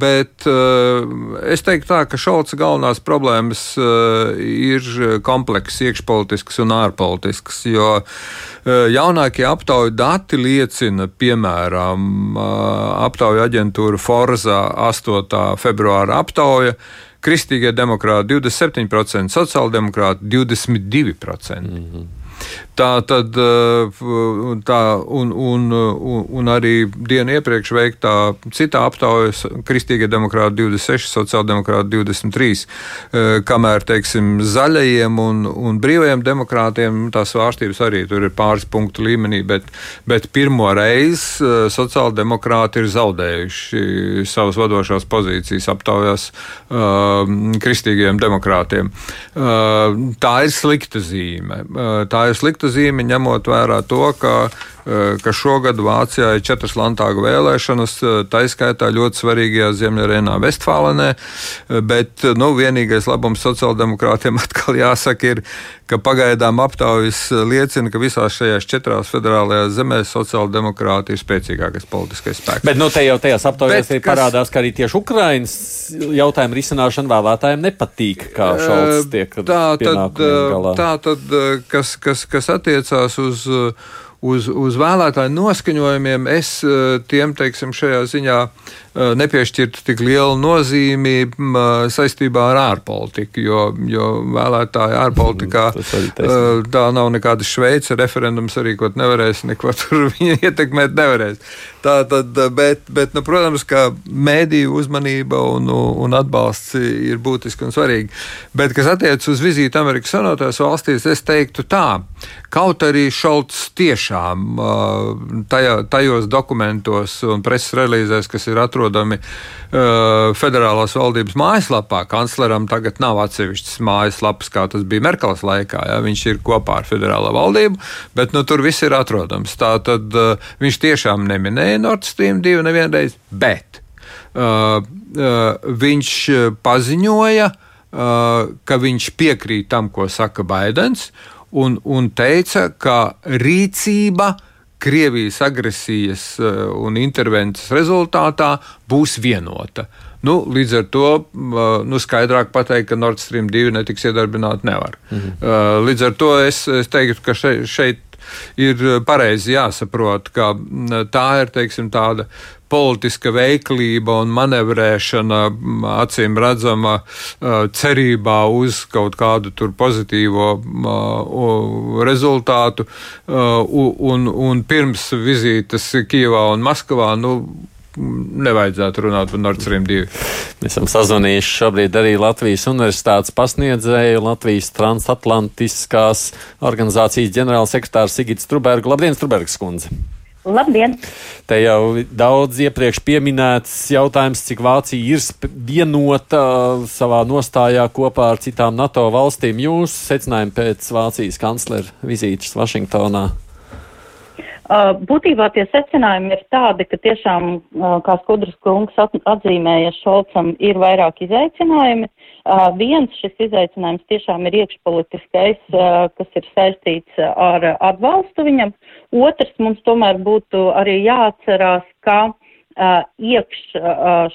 bet uh, es teiktu tā, ka Šalca galvenās problēmas uh, ir komplekss, iekšpolitisks un ārpolitisks, jo jaunākie aptauju dati liecina, piemēram, aptauju aģentūra Forza 8. februāra aptauja. Kristīgie demokrāti 27%, sociāldemokrāti 22%. Mm -hmm. Tā tad, eh, tā, un, un, un, un arī dienu iepriekš veiktā citā aptaujas, Kristīgie demokrāti 26, sociāldemokrāti 23, eh, kamēr, teiksim, zaļajiem un, un brīvajiem demokrātiem tās svārstības arī tur ir pāris punktu līmenī, bet, bet pirmo reizi eh, sociāldemokrāti ir zaudējuši savas vadošās pozīcijas aptaujās kristīgiem demokrātiem. Tā ir slikta zīme. Tā ir slikta zīme, ņemot vērā to, ka, ka šogad Vācijā ir četras landtāga vēlēšanas, eh, tā izskaitā ļoti svarīgajā Ziemeļrēnā Vestfālenē, eh, bet nu, vienīgais labums sociāldemokrātiem atkal jāsaka ir, ka pagaidām aptaujas liecina, ka visās šajās četrās federālajās zemēs sociāldemokrāti ir spēcīgākais politiskais spēks. Bet nu, te jau tajās aptaujās kas... parādās, ka arī tieši Ukrainas jautājumu risināšana vēlētājiem nepatīk, kā šāds tiek tā, tad, tā tad, kas, kas, kas attiecās uz, uz, uz vēlētāju noskaņojumiem, es tiem, teiksim, šajā ziņā nepiešķirtu tik lielu nozīmi saistībā ar ārpolitiku, jo, jo vēlētāji ārpolitikā tā nav nekāda Šveice referendums arī, ko nevarēs, neko tur viņa ietekmēt nevarēs. Tā tad, bet, bet nu, protams, ka mēdīju uzmanība un, un atbalsts ir būtiski un svarīgi. Bet, kas attiecas uz vizīti Amerikas Savienotajās valstīs, es teiktu tā, kaut arī Šalts tiešām tajā, tajos dokumentos un preses relīzēs, kas ir atrunāts, atrodami uh, federālās valdības mājaslapā. Kancleram tagad nav atsevišķas mājaslapas, kā tas bija Merkels laikā. Ja? Viņš ir kopā ar federālo valdību, bet nu, tur viss ir atrodams. Tā tad uh, viņš tiešām neminēja Nord Stream 2 nevienreiz, bet uh, uh, viņš paziņoja, uh, ka viņš piekrīt tam, ko saka Baidens un, un teica, ka rīcība Krievijas agresijas eh, un intervences rezultātā būs vienota. Nu, līdz ar to eh, nu, skaidrāk pateikt, ka Nord Stream 2 netiks iedarbināta nevar. Mhm. Līdz ar to es, es teiktu, ka šeit, šeit ir pareizi jāsaprot, ka tā ir teiksim, tāda politiska veiklība un manevrēšana, acīm redzama, cerībā uz kaut kādu pozitīvo rezultātu. Un, un pirms vizītes Kijavā un Maskavā. Nu, nevajadzētu runāt par Nord Stream 2. Mēs esam sazvanījuši šobrīd arī Latvijas Universitātes pasniedzēju, Latvijas transatlantiskās organizācijas ģenerālsekretārs Sigits Trubergu. Labdien, Trubergs kundze! Labdien! Te jau daudz iepriekš pieminēts jautājums, cik Vācija ir vienota savā nostājā kopā ar citām NATO valstīm. Jūs secinājumi pēc Vācijas kanclera vizītes Vašingtonā? Uh, būtībā tie secinājumi ir tādi, ka tiešām, uh, kā Skudras kungs atzīmēja, Šolcam ir vairāk izaicinājumi. Uh, viens šis izaicinājums tiešām ir iekšpolitiskais, kas ir saistīts ar atbalstu viņam. Otrs mums tomēr būtu arī jāatcerās, ka iekš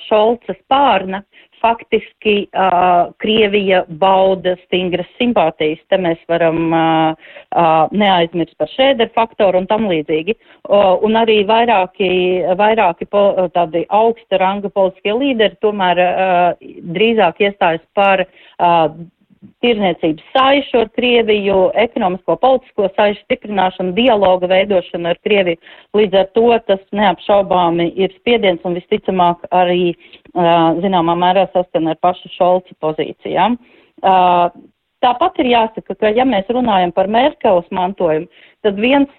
Šolca spārna faktiski uh, Krievija bauda stingras simpātijas. Te mēs varam uh, uh, neaizmirst par šēderu faktoru un tam līdzīgi. Uh, un arī vairāki, vairāki po, tādi augsta ranga politiskie līderi tomēr uh, drīzāk iestājas par uh, tirzniecības saišu ar Krieviju, ekonomisko politisko saišu stiprināšanu, dialoga veidošanu ar Krieviju. Līdz ar to tas neapšaubāmi ir spiediens un visticamāk arī zināmā mērā saskan ar pašu Šolca pozīcijām. Tāpat ir jāsaka, ka ja mēs runājam par Merkeles mantojumu, tad viens,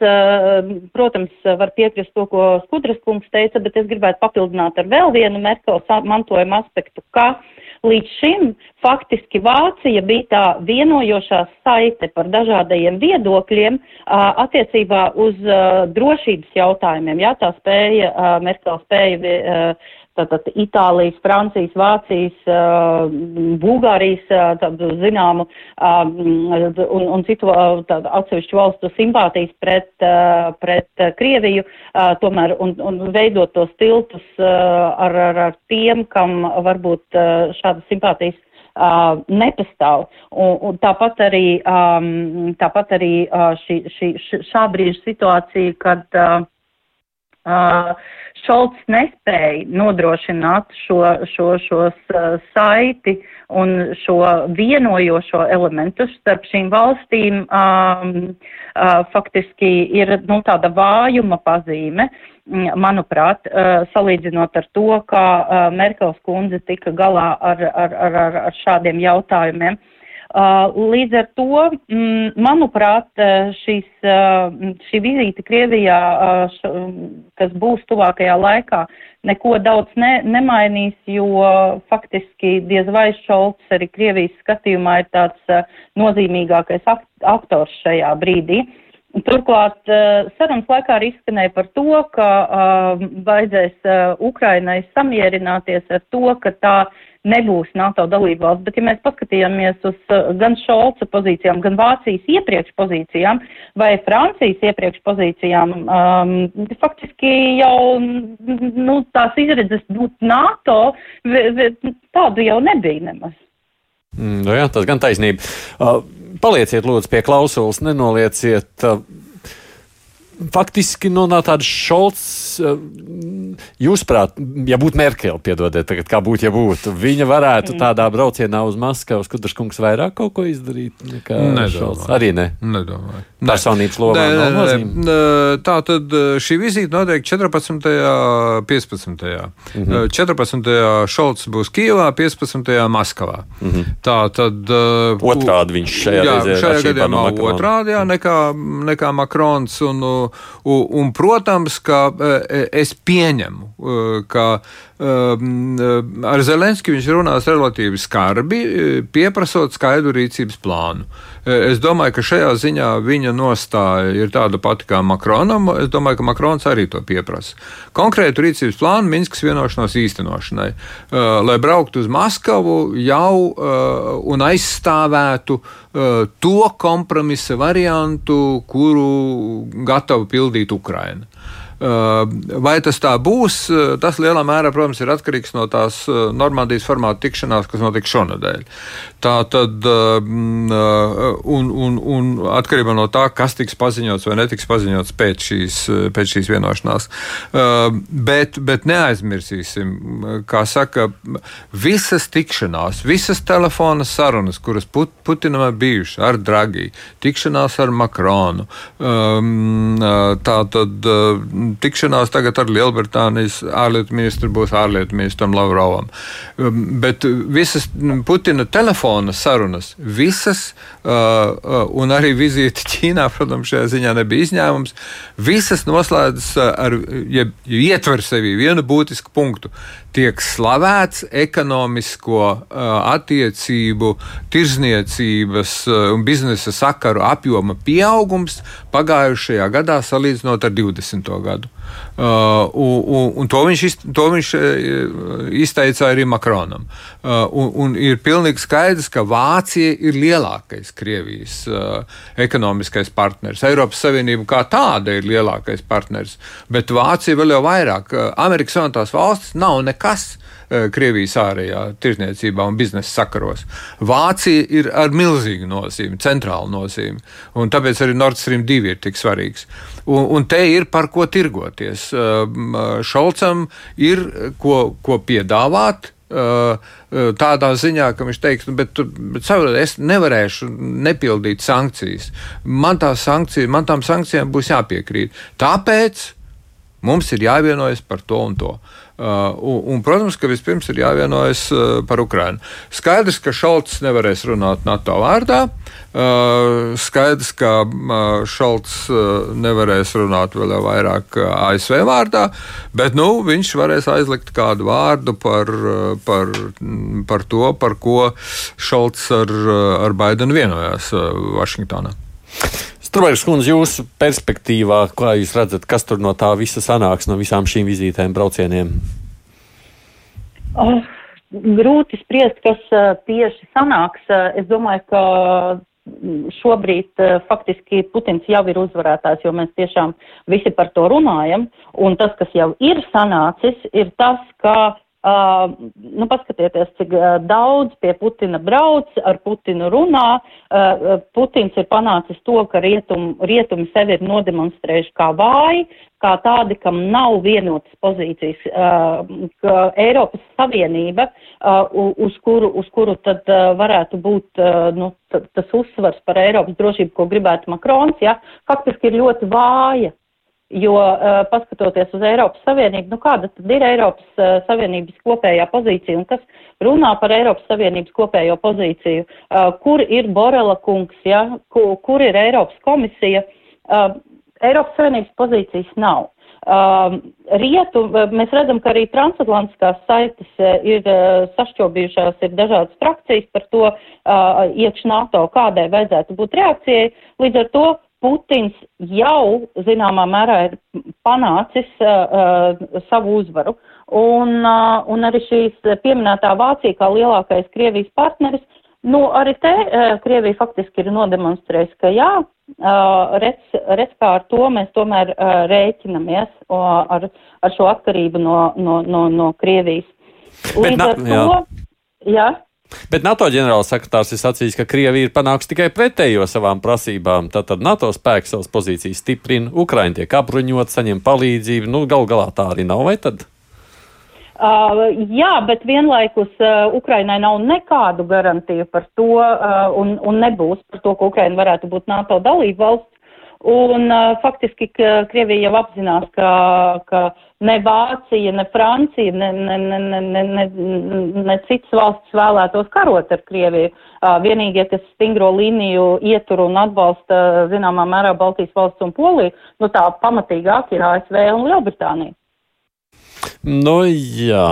protams, var piekrist to, ko Skudras kungs teica, bet es gribētu papildināt ar vēl vienu Merkeles mantojuma aspektu, ka uh, Līdz šim faktiski Vācija bija tā vienojošā saite par dažādajiem viedokļiem attiecībā uz drošības jautājumiem. Jā, tā spēja, Merkel spēja tātad Itālijas, Francijas, Vācijas, uh, Bulgārijas uh, tādu zināmu uh, un, un citu tādu atsevišķu valstu simpātijas pret, pret Krieviju, tomēr un, un veidot tos tiltus ar, ar, ar tiem, kam varbūt šādas simpātijas Uh, nepastāv. Un, un tāpat arī, um, tāpat arī uh, šī, šī, šā brīža situācija, kad uh, uh, Šolts nespēja nodrošināt šo, šo, šos uh, saiti un šo vienojošo elementu starp šīm valstīm um, uh, faktiski ir nu, tāda vājuma pazīme. Manuprāt, uh, salīdzinot ar to, kā uh, Merkels kundze tika galā ar, ar, ar, ar šādiem jautājumiem. Uh, Uh, līdz ar to, mm, manuprāt, uh, šīs, uh, šī vizīte Krievijā, kas būs tuvākajā laikā, neko daudz ne, nemainīs, jo faktiski diez vai Šolts arī Krievijas skatījumā ir tāds nozīmīgākais aktors šajā brīdī. Turklāt sarunas laikā arī izskanēja par to, ka uh, vajadzēs uh, Ukrainai samierināties ar to, ka tā nebūs NATO dalībvalsts, bet ja mēs paskatījāmies uz gan Šolca pozīcijām, gan Vācijas iepriekš pozīcijām vai Francijas iepriekš pozīcijām, um, faktiski jau nu, tās izredzes būt NATO tādu jau nebija nemaz. Mm, nu jā, tas gan taisnība. Uh, palieciet lūdzu pie klausulas, nenolieciet. Uh, faktiski nu, no tādas šolts, eh, jūsuprāt, ja būtu Merkele, piedodiet, tagad kā būtu, ja būtu, viņa varētu mm. tādā braucienā uz Maskavu, Skudras kungs vairāk kaut ko izdarīt nekā. Šolts? Arī ne. Nedomāju. Personības lomā. Tā tad šī vizīte notiek 14. 15. Mhm. 14. Šolts būs Kijavā, 15. Maskavā. Mhm. Tā tad. Otrādi viņš šajā jā, reizē šajā gadījumā otrādi jā, nekā, nekā Makrons. Un, un, un, protams, ka e, es pieņemu, ka ar Zelenski viņš runās relatīvi skarbi, e, pieprasot skaidru rīcības plānu. Es domāju, ka šajā ziņā viņa nostāja ir tāda pati kā Makronam. Es domāju, ka Makrons arī to pieprasa. Konkrētu rīcības plānu Minskas vienošanās īstenošanai, uh, lai brauktu uz Maskavu jau un aizstāvētu to kompromisa variantu, kuru gatava pildīt Ukraina. Vai tas tā būs? Tas lielā mērā, protams, ir atkarīgs no tās Normandijas formāta tikšanās, kas notiks šonadēļ. Tā tad, un, un, un atkarībā no tā, kas tiks paziņots vai netiks paziņots pēc šīs, pēc šīs vienošanās. Bet, bet neaizmirsīsim, kā saka, visas tikšanās, visas telefona sarunas, kuras Put, Putinam ir bijušas ar Dragī, tikšanās ar Makronu, tā tad tikšanās tagad ar Lielbritānijas ārlietu ministru būs ārlietu ministram Lavrovam. Um, bet visas Putina telefona sarunas, visas, uh, uh, un arī vizīte Ķīnā, protams, šajā ziņā nebija izņēmums, visas noslēdzas ar, ja ietver sevi vienu būtisku punktu. Tiek slavēts ekonomisko uh, attiecību, tirzniecības un biznesa sakaru apjoma pieaugums pagājušajā gadā salīdzinot ar 20. gadu. Uh, un, un to viņš, iz, to viņš izteica arī Makronam. Uh, un, un ir pilnīgi skaidrs, ka Vācija ir lielākais Krievijas uh, ekonomiskais partners. Eiropas Savienība kā tāda ir lielākais partners, bet Vācija vēl jau vairāk. Amerikas Savienotās valstis nav nekas. Krievijas ārējā tirdzniecībā un biznesa sakaros. Vācija ir ar milzīgu nozīmi, centrālu nozīmi, un tāpēc arī Nord Stream 2 ir tik svarīgs. Un, un te ir par ko tirgoties. Šolcam ir ko, ko piedāvāt, tādā ziņā, ka viņš teiks, nu, bet, bet savādāk es nevarēšu nepildīt sankcijas. Man, tā sankcija, man tām sankcijām būs jāpiekrīt. Tāpēc mums ir jāvienojas par to un to. Uh, un, un, protams, ka vispirms ir jāvienojas uh, par Ukrajinu. Skaidrs, ka Šalts nevarēs runāt NATO vārdā. Uh, skaidrs, ka Šalts nevarēs runāt vēl vairāk ASV vārdā, bet nu, viņš varēs aizlikt kādu vārdu par, par, par to, par ko Šalts ar, ar Baidenu vienojās Vašingtonā. Strunke, kundze, jūsu perspektīvā, kā jūs redzat, kas tur no tā visa sanāks, no visām šīm vizītēm, braucieniem? Oh, grūti spriest, kas uh, tieši sanāks. Uh, es domāju, ka šobrīd uh, faktiski Putins jau ir uzvarētājs, jo mēs tiešām visi par to runājam. Un tas, kas jau ir sanācis, ir tas, ka Uh, nu, paskatieties, cik uh, daudz pie Putina brauc, ar Putinu runā. Uh, Putins ir panācis to, ka rietumi, rietumi sevi ir nodemonstrējuši kā vāji, kā tādi, kam nav vienotas pozīcijas, uh, ka Eiropas Savienība, uh, uz, kuru, uz kuru tad uh, varētu būt uh, nu, tas uzsvars par Eiropas drošību, ko gribētu Makrons, ja, faktiski ir ļoti vāja. Jo, uh, paskatoties uz Eiropas Savienību, nu kāda tad ir Eiropas uh, Savienības kopējā pozīcija un kas runā par Eiropas Savienības kopējo pozīciju? Uh, kur ir Borela kungs, ja? kur, kur ir Eiropas komisija? Eiropas Savienības pozīcijas nav. Rietu, mēs redzam, ka arī transatlantiskās saites ir sašķobījušās, ir dažādas frakcijas par to iekš NATO, kādai vajadzētu būt reakcijai. Līdz ar to Putins jau zināmā mērā ir panācis uh, uh, savu uzvaru. Un, uh, un arī šīs pieminētā Vācija kā lielākais Krievijas partneris, nu arī te uh, Krievija faktiski ir nodemonstrējusi, ka jā, uh, redz, redz kā ar to mēs tomēr uh, rēķinamies uh, ar, ar šo atkarību no, no, no, no Krievijas. Līdz Bet, ar to, jā. jā. Bet NATO ģenerālsekretārs ir sacījis, ka Krievija ir panākusi tikai pretējo savām prasībām. Tātad NATO spēks savas pozīcijas stiprina, Ukraina tiek apbruņot, saņem palīdzību. Nu, gal galā tā arī nav, vai tad? Uh, jā, bet vienlaikus uh, Ukrainai nav nekādu garantiju par to, uh, un, un nebūs par to, ka Ukraina varētu būt NATO dalība valsts. Un uh, faktiski Krievija jau apzinās, ka, ka ne Vācija, ne Francija, ne, ne, ne, ne, ne, ne, ne citas valstis vēlētos karot ar Krieviju. Vienīgie, kas stingro līniju ietur un atbalsta, zināmā mērā, Baltijas valsts un Poliju, nu tā pamatīgāk ir ASV un Lielbritānija. Nu, jā.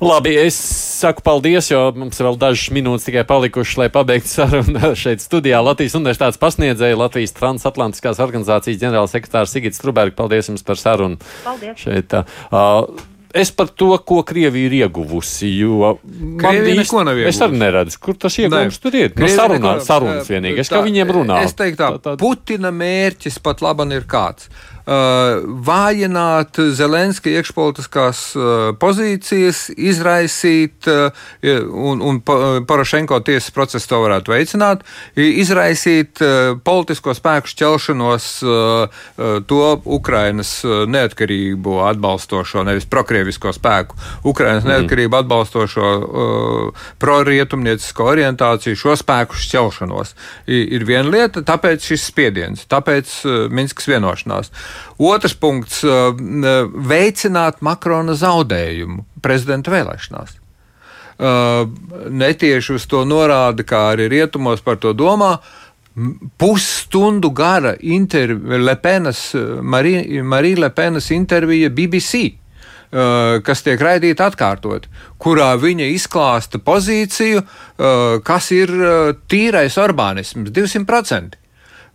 Labi, es saku paldies, jo mums vēl dažas minūtes tikai palikušas, lai pabeigtu sarunu šeit studijā. Latvijas Universitātes pasniedzēja Latvijas transatlantiskās organizācijas ģenerālsekretārs Sigits Trubergs. Paldies jums par sarunu. Paldies. Šeit, uh, es par to, ko Krievija ir ieguvusi. Jo Krievija neko nav ieguvusi. Es arī neredzu, kur tas ieguvums tur ir. No sarunā, sarunas vienīgais, kā Tā, viņiem runā. Es teiktu, tā, Tā- tā- Putina mērķis pat laban ir kāds. Uh, vājināt Zelenska iekšpolitiskās uh, pozīcijas, izraisīt, uh, un, un Porošenko tiesas procesu to varētu veicināt, izraisīt uh, politisko spēku šķelšanos uh, uh, to Ukrainas uh, neatkarību atbalstošo, nevis prokrievisko spēku, Ukrainas mm. neatkarību atbalstošo uh, prorietumniecisko orientāciju, šo spēku šķelšanos. Ir viena lieta, tāpēc šis spiediens, tāpēc uh, Minskas vienošanās. Otrs punkts uh, - veicināt Makrona zaudējumu prezidenta vēlēšanās. Uh, netieši uz to norāda, kā arī rietumos par to domā. Pusstundu gara Lepenas, Marija Lepenas intervija BBC, uh, kas tiek raidīta atkārtot, kurā viņa izklāsta pozīciju, uh, kas ir uh, tīrais urbānisms, 200%.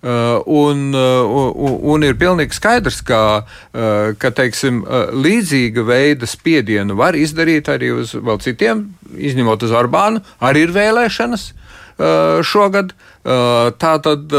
Uh, un, uh, un, ir pilnīgi skaidrs, ka, uh, ka teiksim, līdzīga veida spiedienu var izdarīt arī uz vēl citiem, izņemot uz Orbānu, arī ir vēlēšanas šogad. Tā tad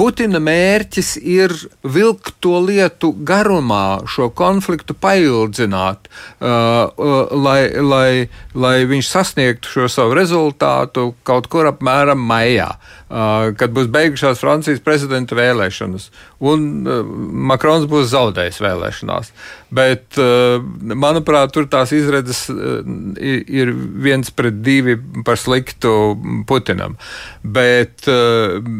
Putina mērķis ir vilkt to lietu garumā, šo konfliktu paildzināt, uh, uh, lai, lai, lai viņš sasniegtu šo savu rezultātu kaut kur apmēram maijā, uh, kad būs beigušās Francijas prezidenta vēlēšanas. Un uh, Makrons būs zaudējis vēlēšanās. Bet, uh, manuprāt, tur tās izredzes uh, ir, viens pret divi par sliktu Putinam. Bet,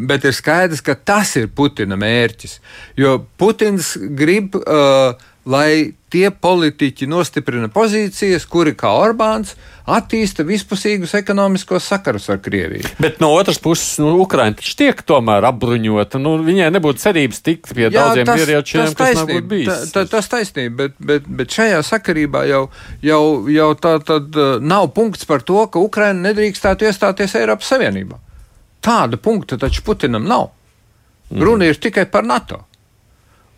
bet ir skaidrs, ka tas ir Putina mērķis. Jo Putins grib, uh, lai tie politiķi nostiprina pozīcijas, kuri, kā Orbāns, attīsta vispusīgus ekonomiskos sakarus ar Krieviju. Bet no otras puses, nu, Ukraiņa taču tiek tomēr apbruņota. Nu, viņai nebūtu cerības tikt pie daudziem ieročiem, kas nav bijis. Ta, ta, tas taisnība, bet, bet, bet šajā sakarībā jau, jau, jau tā tad uh, nav punkts par to, ka Ukraina nedrīkstētu iestāties Eiropas Savienībā. Tāda punkta taču Putinam nav. Mhm. Runa ir tikai par NATO.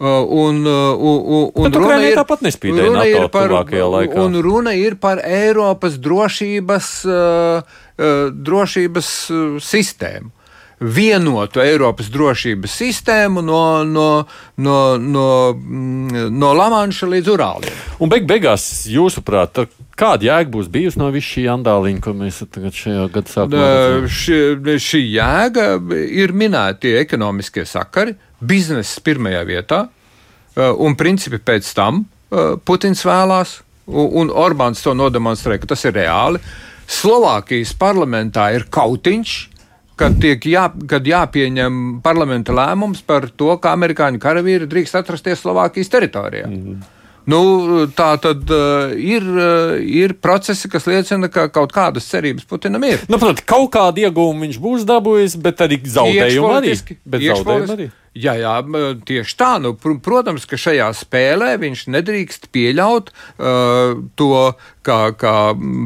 Uh, un, uh, un, un, un runa ir- tāpat nespīdēja runa NATO ir par, laikā. un runa ir par Eiropas drošības, uh, drošības sistēmu. Vienotu Eiropas drošības sistēmu no, no, no, no, mm, no Lamanša līdz Urāliem. Un beig beigās, jūsuprāt, kāda jēga būs bijusi no visa šī andāliņa, ko mēs tagad šajā Uh, redzam? Šī, šī jēga ir minēti ekonomiskie sakari, biznesa pirmajā vietā, uh, un principi pēc tam uh, Putins vēlās, un, Orbāns to nodemonstrē, ka tas ir reāli. Slovākijas parlamentā ir kautiņš, kad, jā, kad jāpieņem parlamenta lēmums par to, ka amerikāņu karavīri drīkst atrasties Slovākijas teritorijā. Mm. Nu, tā tad uh, ir, uh, ir procesi, kas liecina, ka kaut kādas cerības Putinam ir. Nu, protams, kaut kādu iegūmu viņš būs dabūjis, bet arī zaudējumu arī. Bet zaudējumu arī. Jā, jā, tieši tā. Nu, pr protams, ka šajā spēlē viņš nedrīkst pieļaut uh, to, kā, kā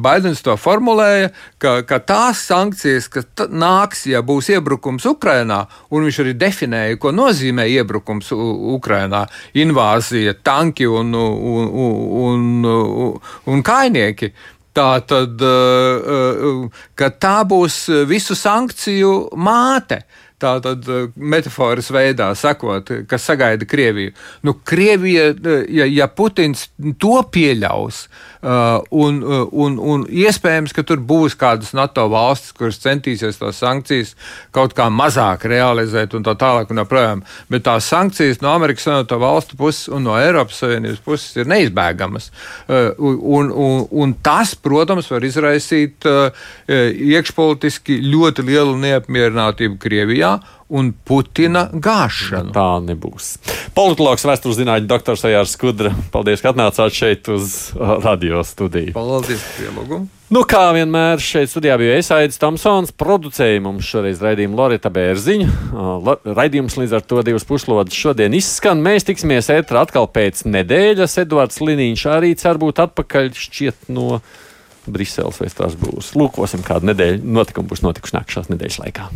Baidens to formulēja, ka, ka tās sankcijas, kas nāks, ja būs iebrukums Ukrajinā, un viņš arī definēja, ko nozīmē iebrukums Ukrajinā - invāzija, tanki un, un, un, un, un kainieki. Tā tad, uh, uh, ka tā būs visu sankciju māte. Tā tad metafāras veidā sakot, kas sagaida Krieviju. Nu, Krievija, uh, ja, ja Putins to pieļaus, uh, un, uh, un, un iespējams, ka tur būs kādas NATO valstis, kuras centīsies tās sankcijas kaut kā mazāk realizēt un tā tālāk un joprojām, bet tās sankcijas no Amerikas Savienoto valstu puses un no Eiropas Savienības puses ir neizbēgamas. Uh, un, un, un tas, protams, var izraisīt uh, iekšpolitiski ļoti lielu neapmierinātību Krievijā. Un Putina gāšanu. Tā nebūs. Politologs, vēstures zinātņu doktors Ejārs Skudra, paldies, ka atnācāt šeit uz uh, radio studiju. Paldies par ielūgumu! Nu, kā vienmēr šeit studijā bija Esaidis Tomsons, producēja mums šoreiz raidījumu Lorita Bērziņa. Uh, raidījums līdz ar to divas puslodes šodien izskan. Mēs tiksimies ētrā atkal pēc nedēļas. Edvards Liniņš arī cer būt atpakaļ šķiet no Briseles vai Strasbūras. Lūkosim, kāda nedēļa notikuma būs notikuši nākamās nedēļas laikā.